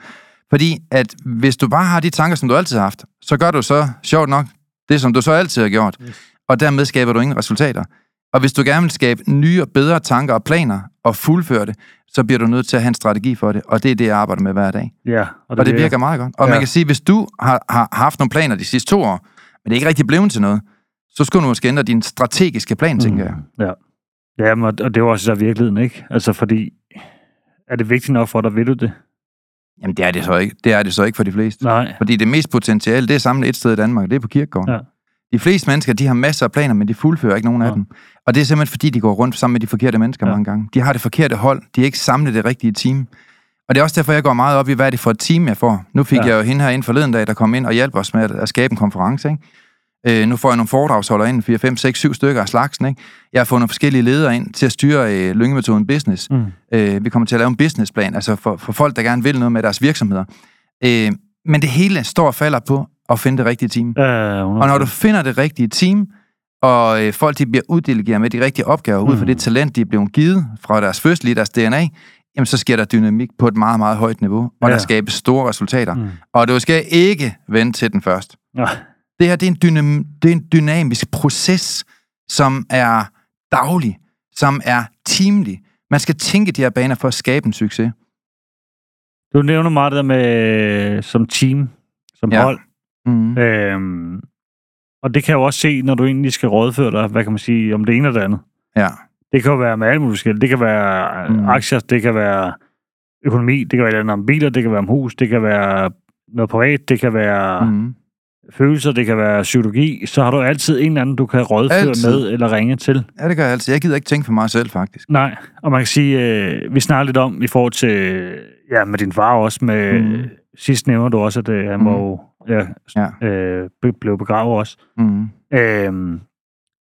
Fordi at hvis du bare har de tanker, som du altid har haft, så gør du så, sjovt nok, det som du så altid har gjort. Yes. Og dermed skaber du ingen resultater. Og hvis du gerne vil skabe nye og bedre tanker og planer og fuldføre det, så bliver du nødt til at have en strategi for det. Og det er det, jeg arbejder med hver dag. Ja, Og det, og det virker meget godt. Og Ja. man kan sige, hvis du har, har haft nogle planer de sidste to år, men det er ikke rigtig blevet til noget, så skulle du måske ændre din strategiske plan, mm. tænker jeg. Ja. Ja, men, og det er jo også der virkeligheden, ikke? Altså, fordi er det vigtigt nok for dig, vil du det? Jamen, det er det så ikke. Det er det så ikke for de fleste. Nej. Fordi det mest potentiale, det er samlet et sted i Danmark, det er på kirkegården. Ja. De fleste mennesker, de har masser af planer, men de fuldfører ikke nogen af Ja. dem. Og det er simpelthen, fordi de går rundt sammen med de forkerte mennesker Ja. mange gange. De har det forkerte hold. De er ikke samlet det rigtige team. Og det er også derfor, jeg går meget op i, hvad er det for et team, jeg får. Nu fik ja. jeg jo hende her ind forleden dag, der kom ind og hjalp os med at, at skabe en konference. Ikke? Øh, nu får jeg nogle foredragsholdere ind, 4, 5, 6, 7 stykker af slagsen. Ikke? Jeg har fået nogle forskellige ledere ind til at styre øh, lyngemetoden business. Mm. Øh, vi kommer til at lave en businessplan, altså for, for folk, der gerne vil noget med deres virksomheder. Øh, men det hele står og falder på at finde det rigtige team. Øh, Og når du finder det rigtige team, og øh, folk de bliver uddelegeret med de rigtige opgaver, mm. ud fra Mm. det talent, de er blevet givet fra deres fødsel i deres DNA, jamen så sker der dynamik på et meget, meget højt niveau, og Ja. ja. der skabes store resultater. Mm. Mm. Og du skal ikke vente til den først. Ja. Det her det er, en dynam, det er en dynamisk proces, som er daglig, som er teamlig. Man skal tænke de her baner for at skabe en succes. Du nævner meget det der med som team, som Ja. hold. Mm. Øhm, og det kan jeg jo også se, når du egentlig skal rådføre dig, hvad kan man sige, om det ene eller det andet. Ja. Det kan jo være med alt muligt forskelligt. Det kan være Mm. mm. aktier, det kan være økonomi, det kan være om biler, det kan være om hus, det kan være noget privat, det kan være mm. Følelser, det kan være psykologi. Så har du altid en eller anden, du kan rådføre Altid. med eller ringe til. Ja, det gør jeg altid. Jeg gider ikke tænke for mig selv, faktisk. Nej, og man kan sige, øh, vi snakker lidt om i forhold til, ja, med din far også, med, Mm. sidst nævner du også, at øh, han Mm. var ja, Ja. øh, blev begravet også. Mm. Øhm,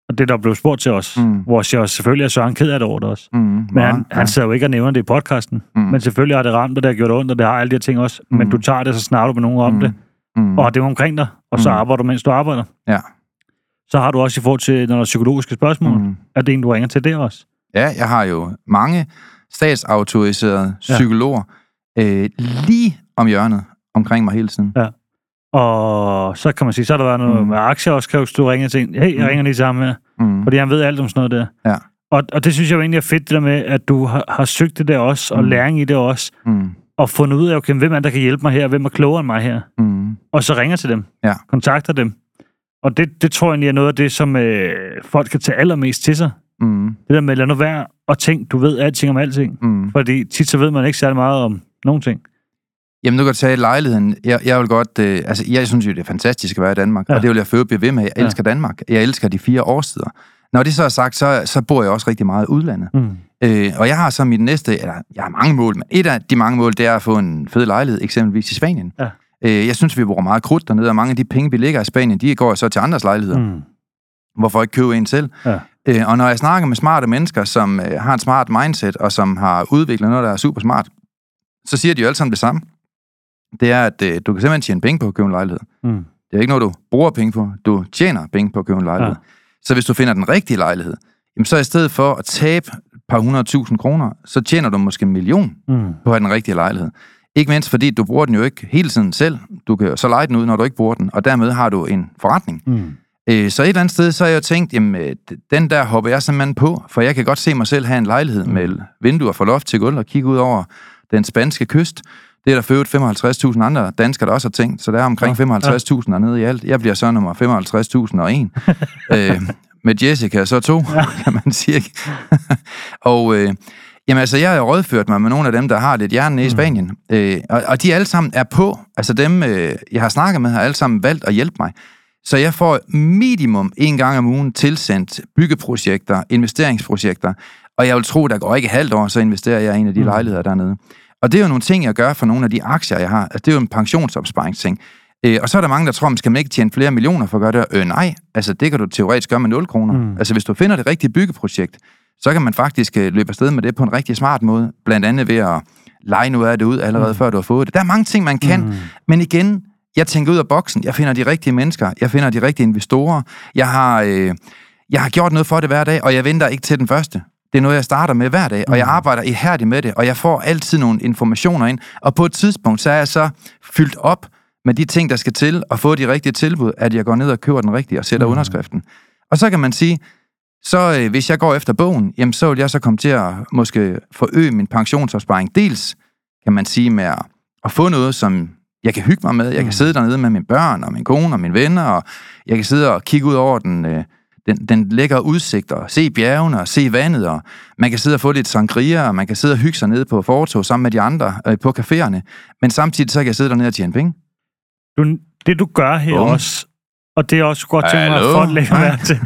og det, der blev spurgt til os, Mm. hvor jeg selvfølgelig er Søren ked af det over det også. Mm. Men Meget, han, han sidder jo ikke og nævner det i podcasten. Mm. Men selvfølgelig har det ramt, og det har gjort ondt, og det har alle de her ting også. Men Mm. du tager det, så snakker du med nogen om Mm. det, Mm. og det omkring dig, og så Mm. arbejder du, mens du arbejder. Ja. Så har du også i forhold til, når der er psykologiske spørgsmål, mm. Er det en, du ringer til der også. Ja, jeg har jo mange statsautoriserede Ja. psykologer øh, lige om hjørnet omkring mig hele tiden. Ja. Og så kan man sige, så har der været noget Mm. med aktier også, kan du stå og ringe til en, hey, jeg Mm. ringer lige sammen med, Mm. fordi han ved alt om sådan noget der. Ja. Og, og det synes jeg jo egentlig er fedt, det der med, at du har, har søgt det der også, og Mm. læring i det også, Mm. og fundet ud af, okay, hvem er der kan hjælpe mig her, hvem er klogere end mig her, Mm. og så ringer til dem, Ja. kontakter dem. Og det, det tror jeg egentlig er noget af det, som øh, folk kan tage allermest til sig. Mm. Det der med, lad nu være og tænk, du ved alting om alting. Mm. Fordi tit så ved man ikke særlig meget om nogen ting. Jamen, nu kan jeg tage lejligheden. Jeg, jeg vil godt... Øh, altså, jeg synes jo, det er fantastisk at være i Danmark, ja. Ja. og det vil jeg øvrigt blive ved med. Jeg Ja. elsker Danmark. Jeg elsker de fire årstider. Når det så er sagt, så, så bor jeg også rigtig meget i udlandet. Mm. Øh, og jeg har så mit næste... Eller, jeg har mange mål, men et af de mange mål, det er at få en fed lejlighed, eksempelvis i Spanien. Ja. Øh, jeg synes, vi bruger meget krudt dernede, og mange af de penge, vi ligger i Spanien, de går så til andres lejligheder. Mm. Hvorfor ikke købe en selv? Ja. Øh, og når jeg snakker med smarte mennesker, som øh, har et smart mindset, og som har udviklet noget, der er super smart, så siger de jo alle sammen det samme. Det er, at øh, du kan simpelthen tjene penge på at købe en lejlighed. Mm. Det er ikke noget, du bruger penge på. Du tjener penge på at købe en lejlighed. Ja. Så hvis du finder den rigtige lejlighed, jamen så i stedet for at tabe et par hundredtusind kroner, så tjener du måske en million Mm. på at have den rigtige lejlighed. Ikke mindst fordi, du bruger den jo ikke hele tiden selv. Du kan så lege den ud, når du ikke bruger den, og dermed har du en forretning. Mm. Øh, så et eller andet sted, så har jeg jo tænkt, jamen, øh, den der hopper jeg simpelthen på, for jeg kan godt se mig selv have en lejlighed mm. med vinduer fra loft til gulv og kigge ud over den spanske kyst. Det er der født 55.000 andre danskere, der også har tænkt, så der er omkring ja, 55.000 ja. dernede i alt. Jeg bliver så nummer 55.001. øh, med Jessica så to, ja. kan man sige. og øh, jamen altså, jeg har rådført mig med nogle af dem, der har lidt hjerne i mm. Spanien. Øh, og, og de alle sammen er på. Altså dem, øh, jeg har snakket med, har alle sammen valgt at hjælpe mig. Så jeg får minimum en gang om ugen tilsendt byggeprojekter, investeringsprojekter, og jeg vil tro, der går ikke halvt år, så investerer jeg i en af de mm. lejligheder dernede. Og det er jo nogle ting, jeg gør for nogle af de aktier, jeg har. Altså, det er jo en pensionsopsparingsting. Øh, og så er der mange, der tror, man skal man ikke tjene flere millioner for at gøre det. Øh, nej, altså det kan du teoretisk gøre med 0 kroner. Mm. Altså hvis du finder det rigtige byggeprojekt, så kan man faktisk øh, løbe afsted med det på en rigtig smart måde. Blandt andet ved at lege noget af det ud allerede mm. før du har fået det. Der er mange ting, man kan. Mm. Men igen, jeg tænker ud af boksen. Jeg finder de rigtige mennesker. Jeg finder de rigtige investorer. Jeg har, øh, jeg har gjort noget for det hver dag, og jeg venter ikke til den første. Det er noget, jeg starter med hver dag, og jeg mm. arbejder ihærdigt med det, og jeg får altid nogle informationer ind. Og på et tidspunkt, så er jeg så fyldt op med de ting, der skal til, og få de rigtige tilbud, at jeg går ned og køber den rigtige og sætter mm. underskriften. Og så kan man sige, så øh, hvis jeg går efter bogen, jamen så vil jeg så komme til at måske forøge min pensionsopsparing. Dels kan man sige med at, at få noget, som jeg kan hygge mig med. Jeg kan mm. sidde dernede med mine børn og min kone og mine venner, og jeg kan sidde og kigge ud over den, øh, den, den lækre udsigt, og se bjergene og se vandet, og man kan sidde og få lidt sangria, og man kan sidde og hygge sig nede på fortog sammen med de andre øh, på caféerne. Men samtidig så kan jeg sidde dernede og tjene penge. Du, det du gør her Bum. også, og det er også godt til mig, at folk lægger mærke til,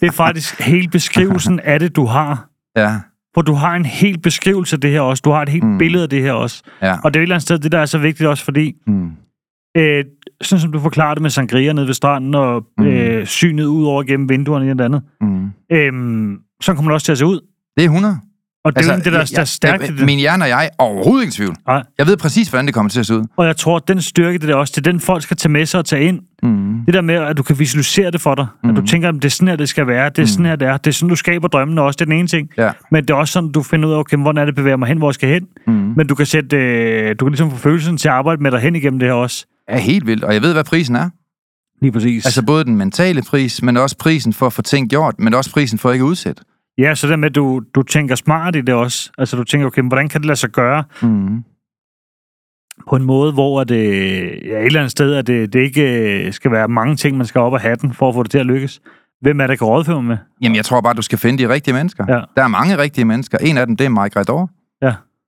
det er faktisk hele beskrivelsen af det, du har. Ja. For du har en hel beskrivelse af det her også. Du har et helt mm. billede af det her også. Ja. Og det er et eller andet sted, det der er så vigtigt også, fordi... Mm. Øh, sådan som du forklarede det med sangria nede ved stranden, og mm. øh, synet ud over gennem vinduerne i et andet. Mm. Øh, så kommer det også til at se ud. Det er 100. Og det altså, er det, der, der er stærkt det. Min hjerne og jeg er overhovedet ikke tvivl. Nej. Jeg ved præcis, hvordan det kommer til at se ud. Og jeg tror, at den styrke, det er også, det er den, folk skal tage med sig og tage ind. Mm. Det der med, at du kan visualisere det for dig. Mm. At du mm. tænker, at det er sådan her, det skal være. Det er mm. sådan her, det er. Det er sådan, du skaber drømmene også. Det er den ene ting. Ja. Men det er også sådan, du finder ud af, okay, hvordan er det, bevæger mig hen, hvor jeg skal hen. Mm. Men du kan sætte, øh, du kan ligesom få følelsen til at arbejde med dig hen igennem det her også. Ja, helt vildt. Og jeg ved, hvad prisen er. Lige præcis. Altså både den mentale pris, men også prisen for at få ting gjort, men også prisen for at ikke udsætte. Ja, så det med, at du, du tænker smart i det også. Altså, du tænker, okay, hvordan kan det lade sig gøre? Mm. På en måde, hvor det, ja, et eller andet sted, at det, det ikke øh, skal være mange ting, man skal op og have den, for at få det til at lykkes. Hvem er der kan rådføre med? Jamen, jeg tror bare, du skal finde de rigtige mennesker. Ja. Der er mange rigtige mennesker. En af dem, det er Mike Redor.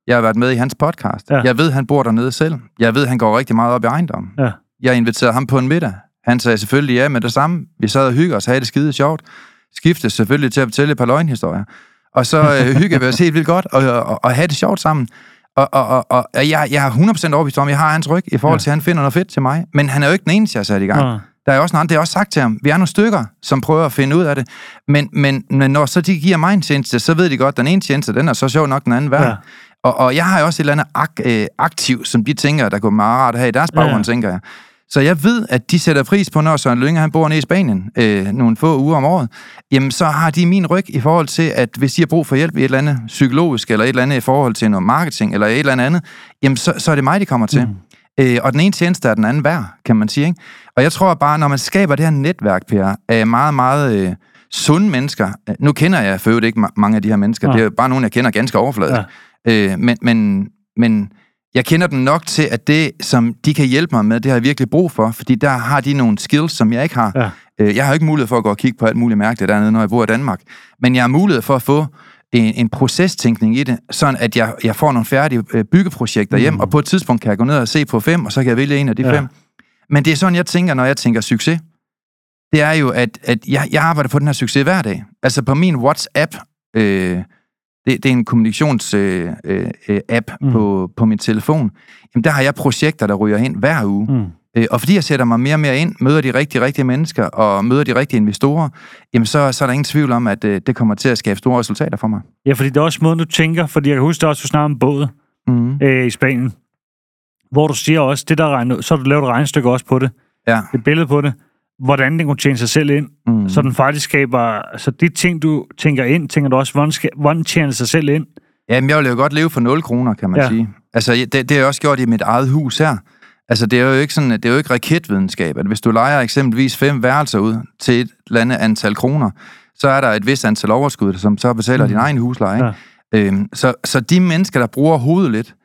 Ja. Jeg har været med i hans podcast. Ja. Jeg ved, han bor dernede selv. Jeg ved, han går rigtig meget op i ejendom. Ja. Jeg inviterede ham på en middag. Han sagde selvfølgelig ja med det samme. Vi sad og hyggede os, havde det skide sjovt skiftes selvfølgelig til at fortælle et par løgnhistorier. Og så øh, hygger vi os helt vildt godt, og, og, og have det sjovt sammen. Og, og, og, og jeg, jeg er 100% overbevist om, at jeg har hans ryg i forhold til, at han finder noget fedt til mig. Men han er jo ikke den eneste, jeg har sat i gang. Ja. Der er også nogle det er også sagt til ham. Vi er nogle stykker, som prøver at finde ud af det. Men, men, men når så de giver mig en tjeneste, så ved de godt, at den ene tjeneste, den er så sjov nok den anden værd. Ja. Og, og jeg har jo også et eller andet ak, øh, aktiv, som de tænker, der går meget rart at have i deres baggrund, ja. tænker jeg. Så jeg ved, at de sætter pris på, når Søren Lønge han bor nede i Spanien øh, nogle få uger om året. Jamen, så har de min ryg i forhold til, at hvis de har brug for hjælp i et eller andet psykologisk, eller et eller andet i forhold til noget marketing, eller et eller andet jamen, så, så er det mig, de kommer til. Mm. Øh, og den ene tjeneste er den anden værd, kan man sige. Ikke? Og jeg tror bare, når man skaber det her netværk, Per, af meget, meget øh, sunde mennesker. Nu kender jeg for ikke mange af de her mennesker. Ja. Det er bare nogen, jeg kender ganske overfladisk. Ja. Øh, men, men, men jeg kender dem nok til, at det, som de kan hjælpe mig med, det har jeg virkelig brug for, fordi der har de nogle skills, som jeg ikke har. Ja. Øh, jeg har ikke mulighed for at gå og kigge på alt muligt mærkeligt dernede, når jeg bor i Danmark. Men jeg har mulighed for at få en, en procestænkning i det, sådan at jeg, jeg får nogle færdige øh, byggeprojekter hjem, mm. og på et tidspunkt kan jeg gå ned og se på fem, og så kan jeg vælge en af de ja. fem. Men det er sådan, jeg tænker, når jeg tænker succes. Det er jo, at, at jeg, jeg arbejder på den her succes hver dag. Altså på min WhatsApp, øh, det, det er en kommunikations-app øh, øh, app mm. på, på min telefon. Jamen, der har jeg projekter, der ryger ind hver uge. Mm. Øh, og fordi jeg sætter mig mere og mere ind, møder de rigtige, rigtige mennesker og møder de rigtige investorer, jamen så, så er der ingen tvivl om, at øh, det kommer til at skabe store resultater for mig. Ja, fordi det er også måden, du tænker, fordi jeg kan huske det også, du snakker om båd mm. øh, i Spanien, hvor du siger også, det der regner, så har du lavet et regnestykke også på det. Ja. Et billede på det hvordan den kunne tjene sig selv ind. Mm. Så den faktisk skaber... Altså, de ting, du tænker ind, tænker du også, hvordan, skal, hvordan tjener sig selv ind? Jamen, jeg vil jo godt leve for 0 kroner, kan man ja. sige. Altså, det, det har jeg også gjort i mit eget hus her. Altså, det er jo ikke sådan, det er jo ikke raketvidenskab, at hvis du leger eksempelvis fem værelser ud til et eller andet antal kroner, så er der et vis antal overskud, som så betaler mm. din egen husleje. Ja. Øhm, så, så de mennesker, der bruger hovedet lidt,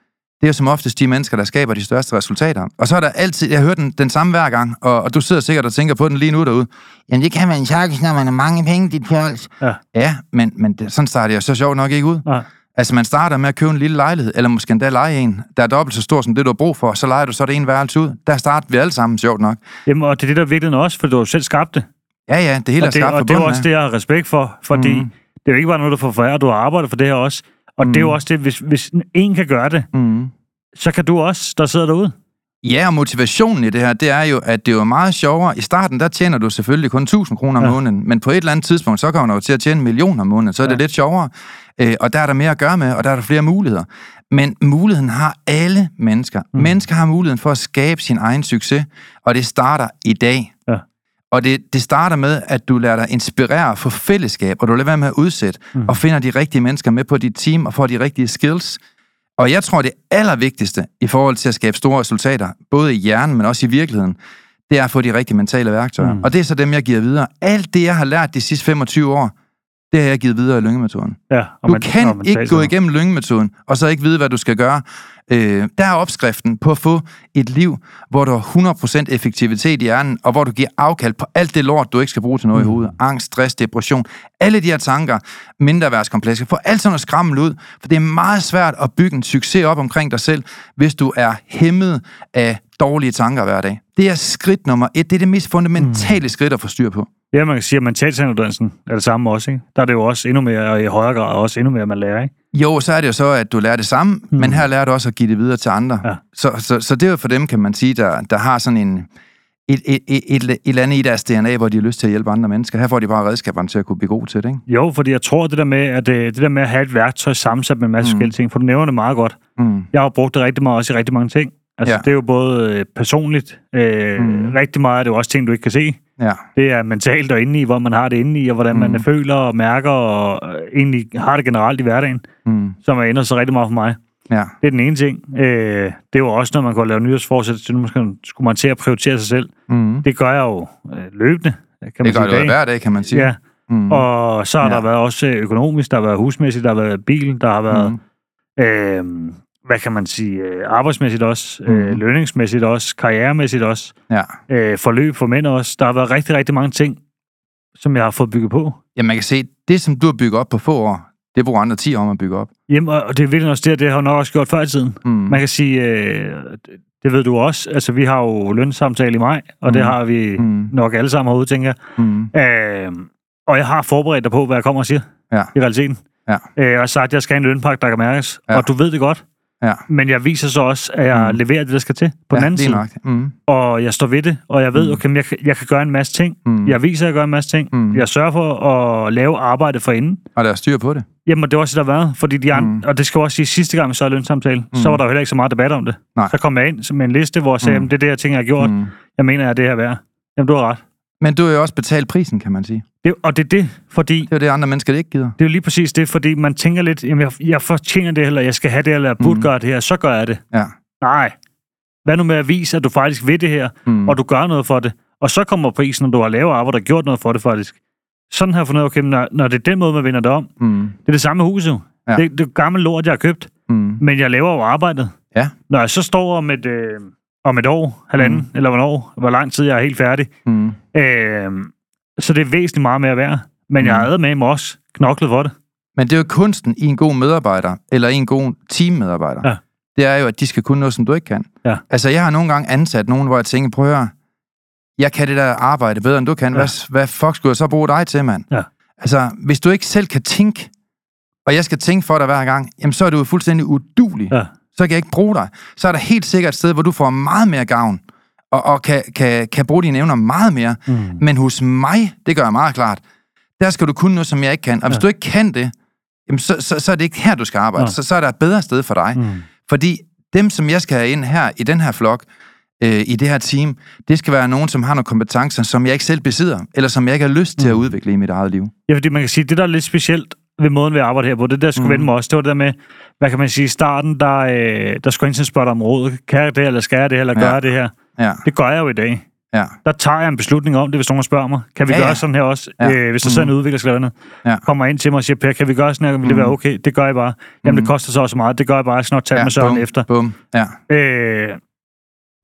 det er som oftest de mennesker, der skaber de største resultater. Og så er der altid, jeg hører den, den samme hver gang, og, og du sidder sikkert og tænker på den lige nu derude. Jamen, det kan man sagtens, når man har mange penge, dit fjols. Ja. ja, men, men det, sådan starter jeg så sjovt nok ikke ud. Ja. Altså, man starter med at købe en lille lejlighed, eller måske endda lege en, der er dobbelt så stor som det, du har brug for, så leger du så det en værelse ud. Der starter vi alle sammen, sjovt nok. Jamen, og det er det, der virkelig også, for du har selv skabt det. Ja, ja, det hele og det, er skabt Og det er også det, jeg har respekt for, fordi mm. det er jo ikke bare noget, du får foræret, du har arbejdet for det her også. Og mm. det er jo også det, hvis, hvis en kan gøre det, mm. så kan du også, der sidder derude. Ja, og motivationen i det her, det er jo, at det er jo meget sjovere. I starten, der tjener du selvfølgelig kun 1000 kroner om ja. måneden, men på et eller andet tidspunkt, så kommer du til at tjene en million om måneden, så er ja. det lidt sjovere. Øh, og der er der mere at gøre med, og der er der flere muligheder. Men muligheden har alle mennesker. Mm. Mennesker har muligheden for at skabe sin egen succes, og det starter i dag. Ja. Og det, det starter med, at du lader dig inspirere for fællesskab, og du lader være med at udsætte, mm. og finder de rigtige mennesker med på dit team, og får de rigtige skills. Og jeg tror, det allervigtigste i forhold til at skabe store resultater, både i hjernen, men også i virkeligheden, det er at få de rigtige mentale værktøjer. Mm. Og det er så dem, jeg giver videre. Alt det, jeg har lært de sidste 25 år, det har jeg givet videre i lyngemetoden. Ja, du man, kan man ikke gå igennem lyngemetoden, og så ikke vide, hvad du skal gøre. Øh, der er opskriften på at få et liv, hvor du har 100% effektivitet i hjernen, og hvor du giver afkald på alt det lort, du ikke skal bruge til noget mm. i hovedet. Angst, stress, depression, alle de her tanker, mindreværdskomplekser. Få alt sådan noget skrammel ud, for det er meget svært at bygge en succes op omkring dig selv, hvis du er hæmmet af dårlige tanker hver dag. Det er skridt nummer et. Det er det mest fundamentale mm. skridt at få styr på. Ja, man kan sige, at mentaltræneruddannelsen er det samme også, ikke? Der er det jo også endnu mere, og i højere grad også endnu mere, man lærer, ikke? Jo, så er det jo så, at du lærer det samme, mm. men her lærer du også at give det videre til andre. Ja. Så, så, så det er jo for dem, kan man sige, der, der har sådan en, et, et, et, et, et eller andet i deres DNA, hvor de har lyst til at hjælpe andre mennesker. Her får de bare redskaberne til at kunne blive gode til det, ikke? Jo, fordi jeg tror, det der med at, øh, det der med at have et værktøj sammensat med en masse mm. forskellige ting, for du nævner det meget godt. Mm. Jeg har brugt det rigtig meget også i rigtig mange ting. Altså, ja. det er jo både øh, personligt, øh, mm. rigtig meget er det jo også ting, du ikke kan se. Ja. Det er mentalt og inde i, hvor man har det inde i, og hvordan mm. man føler og mærker, og øh, egentlig har det generelt i hverdagen, mm. som er ændret sig rigtig meget for mig. Ja. Det er den ene ting. Øh, det er jo også, når man går og lave nyhedsforsæt, så man skulle man til at prioritere sig selv. Mm. Det gør jeg jo øh, løbende. Kan man det gør du hver dag, kan man sige. Ja. Mm. Og så har ja. der været også økonomisk, der har været husmæssigt, der har været bil, der har været... Mm. Øh, hvad kan man sige, øh, arbejdsmæssigt også, mm. øh, mhm. lønningsmæssigt også, karrieremæssigt også, ja. øh, forløb for mænd også. Der har været rigtig, rigtig mange ting, som jeg har fået bygget på. Ja, man kan se, det som du har bygget op på få år, det bruger andre 10 år at bygge op. Jamen, og det er virkelig også det, det har nok også gjort før i tiden. Mm. Man kan sige, øh, det ved du også, altså vi har jo lønsamtale i maj, og mm. det har vi mm. nok alle sammen herude, tænker jeg. Mm. Øh, og jeg har forberedt dig på, hvad jeg kommer og siger ja. i realiteten. Ja. Øh, jeg har sagt, at jeg skal have en lønpakke, der kan mærkes, ja. og du ved det godt. Ja. Men jeg viser så også, at jeg mm. leverer det, der skal til på ja, den anden side. Nok. Mm. Og jeg står ved det, og jeg ved, mm. okay, jeg, jeg kan gøre en masse ting. Mm. Jeg viser, at jeg gør en masse ting. Mm. Jeg sørger for at lave arbejde for inden. Og der er styr på det. Jamen, det var også det, der har været. Fordi de andre, mm. og det skal også sige, sidste gang vi så lønsamtale, mm. så var der jo heller ikke så meget debat om det. Nej. Så kom jeg ind med en liste, hvor jeg sagde, mm. det er det her ting, jeg har gjort. Mm. Jeg mener, at det her værd. Jamen, du har ret. Men du har jo også betalt prisen, kan man sige. Det, og det er det, fordi... Det er det, andre mennesker ikke gider. Det er jo lige præcis det, fordi man tænker lidt, jamen, jeg, jeg fortjener det, eller jeg skal have det, eller jeg burde mm. gøre det her, så gør jeg det. Ja. Nej. Hvad nu med at vise, at du faktisk ved det her, mm. og du gør noget for det, og så kommer prisen, når du har lavet arbejde og gjort noget for det faktisk. Sådan har jeg fundet, okay, når, når det er den måde, man vinder det om. Mm. Det er det samme hus jo. Ja. Det, det er gammel lort, jeg har købt, mm. men jeg laver jo arbejdet. Ja. Når jeg så står om et... Øh, om et år, halvanden, mm. eller hvornår, hvor lang tid jeg er helt færdig. Mm. Øh, så det er væsentligt meget mere værd. Men mm. jeg har med mig også knoklet for det. Men det er jo kunsten i en god medarbejder, eller i en god teammedarbejder. Ja. Det er jo, at de skal kunne noget, som du ikke kan. Ja. Altså, jeg har nogle gange ansat nogen, hvor jeg tænker, prøv at høre, jeg kan det der arbejde bedre, end du kan. Ja. Hvad, hvad fuck skulle jeg så bruge dig til, mand? Ja. Altså, hvis du ikke selv kan tænke, og jeg skal tænke for dig hver gang, jamen så er du fuldstændig udulig. Ja så kan jeg ikke bruge dig. Så er der helt sikkert et sted, hvor du får meget mere gavn, og, og kan, kan, kan bruge dine evner meget mere. Mm. Men hos mig, det gør jeg meget klart, der skal du kunne noget, som jeg ikke kan. Og hvis ja. du ikke kan det, jamen så, så, så er det ikke her, du skal arbejde. Ja. Så, så er der et bedre sted for dig. Mm. Fordi dem, som jeg skal have ind her i den her flok, øh, i det her team, det skal være nogen, som har nogle kompetencer, som jeg ikke selv besidder, eller som jeg ikke har lyst til mm. at udvikle i mit eget liv. Ja, fordi man kan sige, det der er lidt specielt, ved måden, vi arbejder her på. Det der skulle mm. vende mig også. Det var det der med, hvad kan man sige, i starten, der, øh, der skulle enten spørge om råd. Kan jeg det, eller skal jeg det, eller ja. gør jeg det her? Ja. Det gør jeg jo i dag. Ja. Der tager jeg en beslutning om det, hvis nogen spørger mig. Kan vi Ja, ja, ja. gøre sådan her også? Ja. Øh, hvis der sidder en udvikler, skal noget, Ja. kommer ind til mig og siger, Per, kan vi gøre sådan her? Vil det være okay? Det gør jeg bare. Jamen, det koster så også meget. Det gør jeg bare. Jeg nok tage ja, med Søren bum, efter. Bum. Ja. Øh,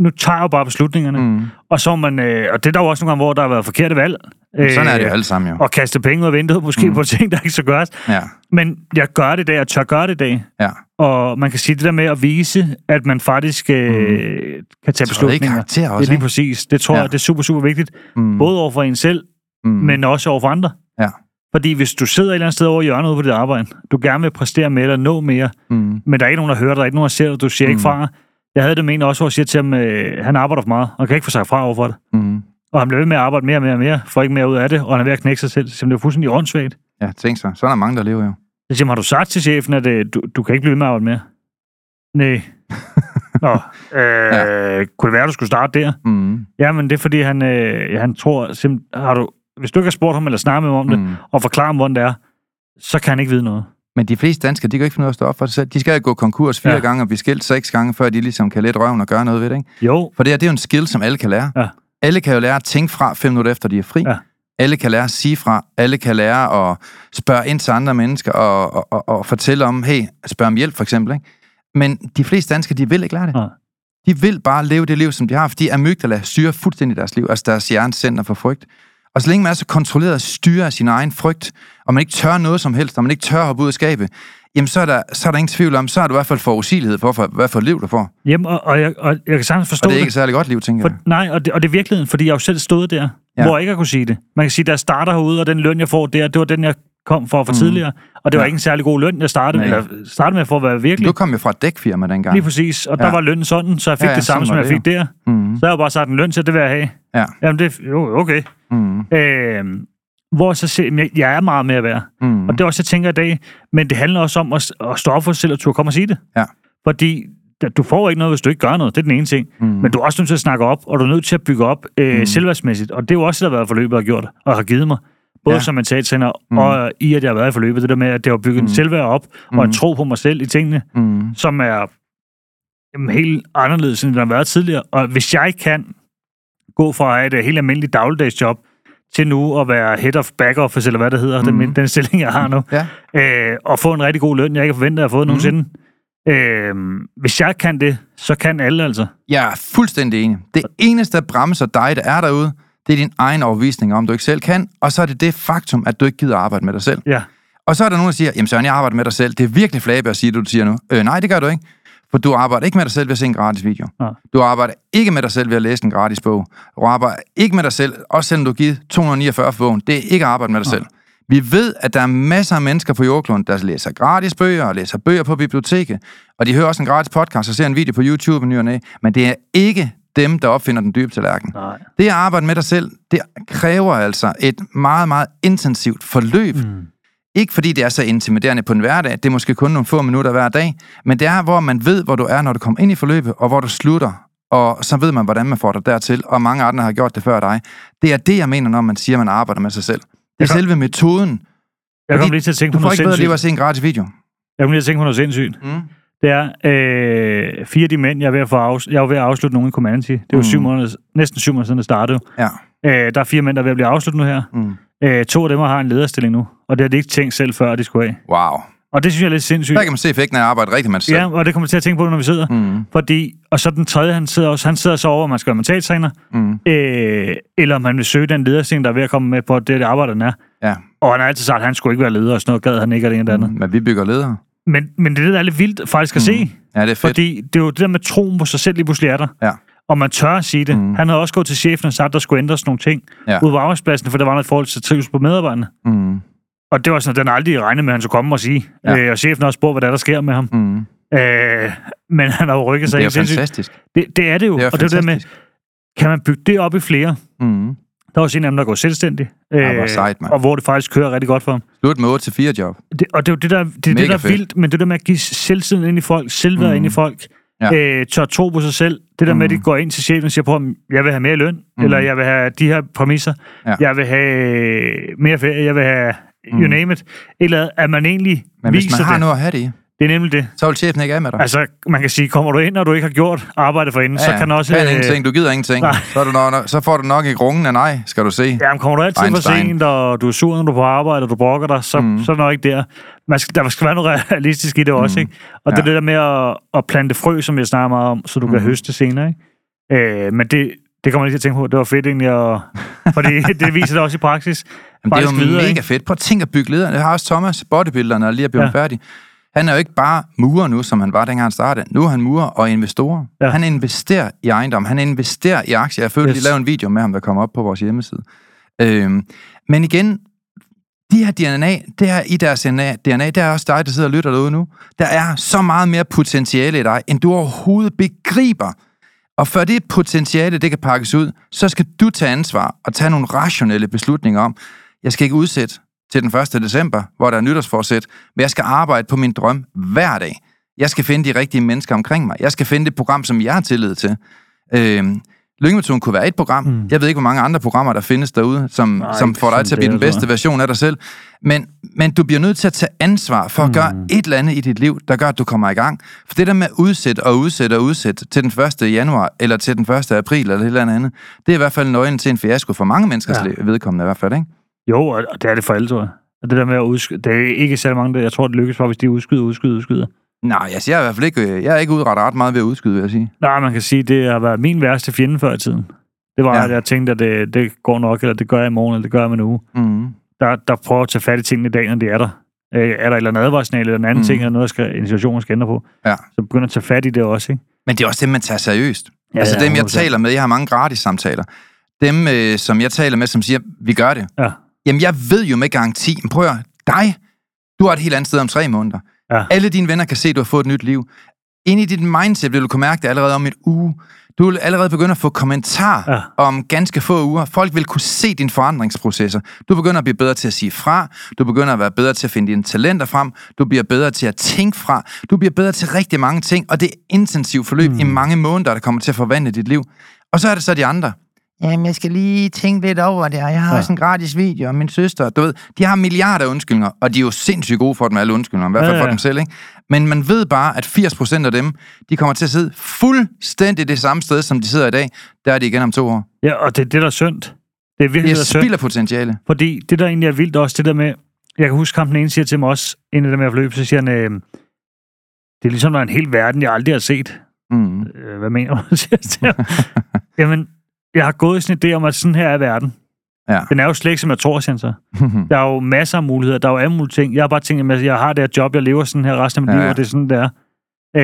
nu tager jeg jo bare beslutningerne. Mm. Mm. Og så er man, øh, og det er der jo også nogle gange, hvor der har været forkerte valg. Sådan er det jo alle sammen jo. Og kaste penge ud af vinduet, måske mm. på ting, der ikke så gøres. Ja. Men jeg gør det i dag, jeg tør gøre det i dag. Ja. Og man kan sige det der med at vise, at man faktisk øh, kan tage Så er det beslutninger. karakter Det er også, lige præcis. Det tror Ja. jeg, det er super, super vigtigt. Mm. Både over for en selv, Mm. mm. men også over for andre. Ja. Fordi hvis du sidder et eller andet sted over i hjørnet ude på dit arbejde, du gerne vil præstere mere eller nå mere, Mm. men der er ikke nogen, der hører dig, der er ikke nogen, der ser dig, du siger mm. ikke fra. Jeg havde det med også, hvor jeg siger til ham, øh, han arbejder for meget, og kan ikke få sagt fra over for det. Mm. Og han bliver ved med at arbejde mere og mere og mere, får ikke mere ud af det, og han er ved at knække sig selv. Så det er fuldstændig åndssvagt. Ja, tænk så. Sådan er mange, der lever jo. Så siger har du sagt til chefen, at øh, du, du kan ikke blive ved med at arbejde mere? Nej. Nå, øh, ja. kunne det være, at du skulle starte der? Mm. Jamen, det er fordi, han, øh, han tror, simpelthen, har du, hvis du ikke har spurgt ham eller snakket med ham om det, Mm. og forklare ham, hvordan det er, så kan han ikke vide noget. Men de fleste danskere, de kan ikke finde ud af at stå op for sig selv. De skal gå konkurs fire ja. Ja. gange og blive skilt seks gange, før de ligesom kan lette røven og gøre noget ved det. Ikke? Jo, For det, her, det er jo en skill, som alle kan lære. Ja. Alle kan jo lære at tænke fra fem minutter efter, de er fri. Ja. Alle kan lære at sige fra. Alle kan lære at spørge ind til andre mennesker og, og, og, og fortælle om, hey, spørg om hjælp for eksempel. Ikke? Men de fleste danskere, de vil ikke lære det. Nej. De vil bare leve det liv, som de har, fordi amygdala styrer fuldstændig deres liv, altså deres hjernecenter for frygt. Og så længe man er så kontrolleret og styrer sin egen frygt, og man ikke tør noget som helst, og man ikke tør at hoppe ud af skabet, jamen så er der, så er der ingen tvivl om, så er du i hvert fald forudsigelighed for, for, hvad for et liv du får. Jamen, og, og, jeg, og jeg kan sagtens forstå Og det er ikke et særlig godt liv, tænker For, jeg. nej, og det, og det er virkeligheden, fordi jeg jo selv stået der, Ja. hvor jeg ikke har kunne sige det. Man kan sige, da jeg starter herude, og den løn, jeg får der, det var den, jeg kom for for Mm. tidligere. Og det var Ja. ikke en særlig god løn, jeg startede, Nej. eller startede med for at være virkelig. Du kom jo fra et dækfirma dengang. Lige præcis. Og der Ja. var lønnen sådan, så jeg fik Ja, ja, det samme, som jeg det fik der. Mm. Så har jeg jo bare sagt en løn til, det vil jeg have. Ja. Jamen, det jo okay. Mm. Øh, hvor jeg så se, jeg, jeg er meget mere værd. Mm. Og det er også, jeg tænker i dag. Men det handler også om at, at stå op for sig selv og turde komme og sige det. Ja. Fordi du får ikke noget, hvis du ikke gør noget. Det er den ene ting. Mm. Men du er også nødt til at snakke op, og du er nødt til at bygge op øh, mm. selvværdsmæssigt. Og det er jo også det, der har været forløbet og gjort, og har givet mig. Både Ja. som mentaltræner, Mm. mm. og i, at jeg har været i forløbet. Det der med, at det har bygget mm. Mm. en selvværd op, og en Mm. tro på mig selv i tingene, Mm. som er jamen, helt anderledes, end den har været tidligere. Og hvis jeg kan gå fra et øh, helt almindeligt dagligdagsjob, til nu at være head of back office, eller hvad det hedder, mm. Den, den stilling, jeg har nu, Ja. øh, og få en rigtig god løn, jeg ikke har forventet at have fået mm. nogensinde. Øh, hvis jeg kan det, så kan alle altså. Jeg er fuldstændig enig. Det eneste, der bremser dig, der er derude, det er din egen overbevisning om, du ikke selv kan, og så er det det faktum, at du ikke gider arbejde med dig selv. Ja. Og så er der nogen, der siger, jamen Søren, jeg arbejder med dig selv. Det er virkelig flabe at sige det, du siger nu. Øh, nej, det gør du ikke. For du arbejder ikke med dig selv ved at se en gratis video. Nej. Du arbejder ikke med dig selv ved at læse en gratis bog. Du arbejder ikke med dig selv, også selvom du har givet 249 for bogen. Det er ikke at arbejde med dig selv. Vi ved, at der er masser af mennesker på jordkloden, der læser gratis bøger og læser bøger på biblioteket. Og de hører også en gratis podcast og ser en video på YouTube i. Men det er ikke dem, der opfinder den dybe tallerken. Nej. Det at arbejde med dig selv, det kræver altså et meget, meget intensivt forløb. Mm. Ikke fordi det er så intimiderende på en hverdag, det er måske kun nogle få minutter hver dag, men det er, hvor man ved, hvor du er, når du kommer ind i forløbet, og hvor du slutter. Og så ved man, hvordan man får dig dertil, og mange andre har gjort det før dig. Det er det, jeg mener, når man siger, at man arbejder med sig selv. Det er selve metoden. Jeg kommer lige til at tænke Du på får noget ikke bedre liv sindssygt. at se en gratis video. Jeg kommer lige til at tænke på noget sindssygt. Mm. Det er øh, fire af de mænd, jeg er ved at, få afs- jeg er ved at afslutte nogen i Comanche. Det er jo Mm. syv måneder, næsten syv måneder siden, det startede. Ja. Øh, der er fire mænd, der er ved at blive afsluttet nu her. Mm. Øh, to af dem har en lederstilling nu, og det har de ikke tænkt selv før, at de skulle have. Wow. Og det synes jeg er lidt sindssygt. Der kan man se effekten af at arbejde rigtigt med sig selv. Ja, og det kommer til at tænke på, når vi sidder. Mm. Fordi, og så den tredje, han sidder også, han sidder så over, om man skal være mentaltræner, Mm. øh, eller om han vil søge den lederstilling, der er ved at komme med på det, det arbejde, han er. Ja. Og han har altid sagt, at han skulle ikke være leder, og sådan noget gad han ikke, og det ene og det andet. Men vi bygger ledere. Men, men det er det, lidt vildt faktisk at Mm. se. Ja, det er fedt. Fordi det er jo det der med troen på sig selv lige pludselig er der. Ja. Og man tør at sige det. Mm. Han havde også gået til chefen og sagt, at der skulle ændres nogle ting Ja. ude på arbejdspladsen, for der var noget forhold til trivsel på medarbejderne. Mm. Og det var sådan, at den aldrig regnede med, at han skulle komme og sige. Ja. Øh, og chefen har også spurgt, hvad der, er, der sker med ham. Mm. Øh, men han har jo rykket Det sig er jo fantastisk. Det, det er det jo. Det er og det er det med, fantastisk. kan man bygge det op i flere? Mm. Der er også en af dem, der går selvstændig. Ja, hvor sejt, mand. og hvor det faktisk kører rigtig godt for ham. Slut med 8 til 4 job. Det, og det er jo det, der, det, er det, der er vildt, men det der med at give selvtiden ind i folk, selvværd Mm. mm. ind i folk, Ja. øh, tør tro på sig selv. Det der med, at de Mm. går ind til chefen og siger på ham, jeg vil have mere løn, Mm. eller jeg vil have de her præmisser, Ja. jeg vil have mere ferie, jeg vil have you Mm. name it. Eller at man egentlig Men hvis viser man har det. noget at have det Det er nemlig det. så vil chefen ikke af med dig. Altså, man kan sige, kommer du ind, og du ikke har gjort arbejdet for inden, så kan også... Kan øh, ingenting, du gider ingenting. nej. Så, er du nok, så får du nok ikke rungen af nej, skal du se. Jamen, kommer du altid for Einstein. sent, og du er sur, når du er på arbejde, og du brokker dig, så, Mm. så er det nok ikke der. Man skal, der skal være noget realistisk i det også, Mm. ikke? Og ja. det Ja. er det der med at, at plante frø, som jeg snakker meget om, så du mm. kan høste senere, ikke? Øh, men det, det kommer man ikke til at tænke på. Det var fedt egentlig, at, fordi det viser det også i praksis. Jamen, det er jo videre, mega ikke? fedt. Prøv at tænke at bygge lederen. Det har også Thomas, bodybuilderen, der lige er blevet Ja. ja. færdig. Han er jo ikke bare murer nu, som han var, dengang han startede. Nu er han murer og investor. Ja. Han investerer i ejendom. Han investerer i aktier. Jeg følte Yes. yes. lige lave en video med ham, der kommer op på vores hjemmeside. Øhm, men igen, de her DNA, det er i deres DNA, DNA, det er også dig, der sidder og lytter derude nu. Der er så meget mere potentiale i dig, end du overhovedet begriber. Og for det potentiale, det kan pakkes ud, så skal du tage ansvar og tage nogle rationelle beslutninger om, jeg skal ikke udsætte til den 1. december, hvor der er nytårsforsæt, men jeg skal arbejde på min drøm hver dag. Jeg skal finde de rigtige mennesker omkring mig. Jeg skal finde det program, som jeg har tillid til. Øhm, Lyngemetoden kunne være et program. Mm. Jeg ved ikke, hvor mange andre programmer, der findes derude, som, Nej, som får dig til at blive den tror bedste version af dig selv. Men, men du bliver nødt til at tage ansvar for at Mm. gøre et eller andet i dit liv, der gør, at du kommer i gang. For det der med at udsætte og udsætte og udsætte til den 1. januar, eller til den 1. april, eller et eller andet, det er i hvert fald nøglen til en fiasko for mange menneskers ja. vedkommende i hvert fald, ikke? Jo, og det er det for alle, tror jeg. Og det der med at udskyde, det er ikke særlig mange, der, jeg tror, det lykkes for, hvis de udskyder, udskyder, udskyder. Nej, jeg er i hvert fald ikke, øh, jeg er ikke udrettet ret meget ved at udskyde, vil jeg sige. Nej, man kan sige, det har været min værste fjende før i tiden. Det var, Ja. at jeg tænkte, at det, det går nok, eller det gør jeg i morgen, eller det gør jeg om en uge. Mm. Der, der prøver at tage fat i tingene i dag, når de er der. Øh, er der et eller andet advarssignal, eller en anden Mm. ting, eller noget, der skal, en situation, skal ændre på, Ja. så begynder at tage fat i det også, ikke? Men det er også dem, man tager seriøst. Ja, Ja, altså ja, dem, jeg 100%. taler med, jeg har mange gratis samtaler. Dem, øh, som jeg taler med, som siger, vi gør det. Ja. Jamen, jeg ved jo med garanti, men prøv at høre, dig, du er et helt andet sted om tre måneder. Ja. Alle dine venner kan se, at du har fået et nyt liv. Ind i dit mindset vil du kunne mærke det allerede om et uge. Du vil allerede begynde at få kommentarer Ja. om ganske få uger. Folk vil kunne se dine forandringsprocesser. Du begynder at blive bedre til at sige fra. Du begynder at være bedre til at finde dine talenter frem. Du bliver bedre til at tænke fra. Du bliver bedre til rigtig mange ting, og det er intensivt forløb mm. i mange måneder, der kommer til at forvandle dit liv. Og så er det så de andre. Jamen, jeg skal lige tænke lidt over det, og jeg har Ja. også en gratis video om min søster. Du ved, de har milliarder af undskyldninger, og de er jo sindssygt gode for dem alle undskyldninger, i hvert fald Ja, for ja. dem selv, ikke? Men man ved bare, at 80% af dem, de kommer til at sidde fuldstændig det samme sted, som de sidder i dag. Der er de igen om to år. Ja, og det er det, der er synd. Det er virkelig Det det, der er er synd. potentiale. Fordi det, der egentlig er vildt også, det der med... Jeg kan huske, kampen ene siger til mig også, en af dem, jeg har løbet, så siger han, øh, det er ligesom, der er en hel verden, jeg aldrig har set. Mm. Øh, hvad mener du, siger jeg til ham. Jamen, jeg har gået i sådan en idé om, at sådan her er verden. Ja. Den er jo slet ikke, som jeg tror, så. Der er jo masser af muligheder. Der er jo alle mulige ting. Jeg har bare tænkt, at jeg har det her job, jeg lever sådan her resten af mit Ja, liv, ja. og det er sådan, det er. Øh,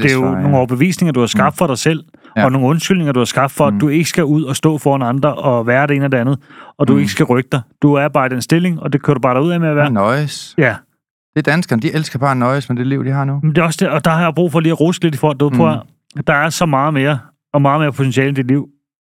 det er jo nogle overbevisninger, du har skabt for dig selv, Ja. og nogle undskyldninger, du har skabt for, at Mm. du ikke skal ud og stå foran andre og være det ene og det andet, og du Mm. ikke skal rykke dig. Du er bare i den stilling, og det kører du bare ud af med at være. Nøjes. Ja, Det er danskerne, de elsker bare at nøjes med det liv, de har nu. men det er også det, og der har jeg brug for lige at ruske lidt i forhold til, Mm. på, at der er så meget mere, og meget mere potentiale i dit liv,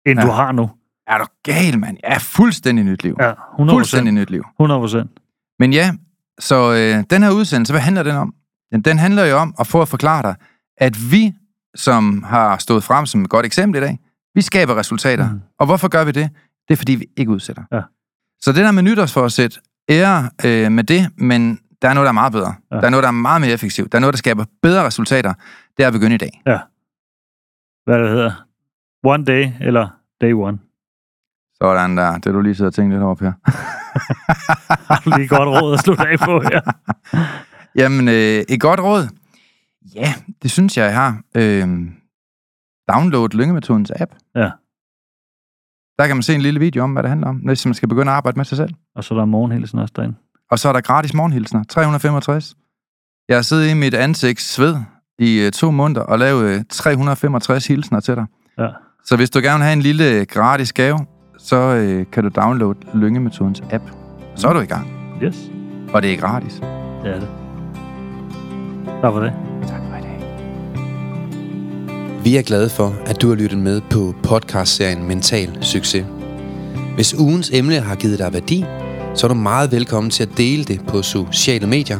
end Ja. du har nu. Er du gal, mand? Ja, fuldstændig nyt liv. Ja, 100 Fuldstændig nyt liv. 100 procent. Men ja, så øh, den her udsendelse, hvad handler den om? Den, den handler jo om at få at forklare dig, at vi, som har stået frem som et godt eksempel i dag, vi skaber resultater. Mm. Og hvorfor gør vi det? Det er, fordi vi ikke udsætter. Ja. Så det der med nytårsforsæt, ære øh, med det, men der er noget, der er meget bedre. Ja. Ja. Der er noget, der er meget mere effektivt. Der er noget, der skaber bedre resultater. Det er at begynde i dag. Hvad det hedder. One day, eller day one. Sådan der. Det du lige sidder og tænkt lidt over, Per. Har lige godt råd at slutte af på her? Jamen, øh, et godt råd. Ja, det synes jeg, jeg har. Øh, download Lyngemetodens app. Ja. Der kan man se en lille video om, hvad det handler om, hvis man skal begynde at arbejde med sig selv. Og så er der morgenhilsen også derinde. Og så er der gratis morgenhilsner. 365. Jeg har siddet i mit ansigts sved i øh, to måneder og lavet øh, 365 hilsner til dig. Ja. Så hvis du gerne vil have en lille gratis gave, så øh, kan du downloade Lyngemetodens app. Så er du i gang. Yes, Og det er gratis. det er det. Tak for det. Tak for i dag. Vi er glade for, at du har lyttet med på podcastserien Mental Succes. Hvis ugens emne har givet dig værdi, så er du meget velkommen til at dele det på sociale medier.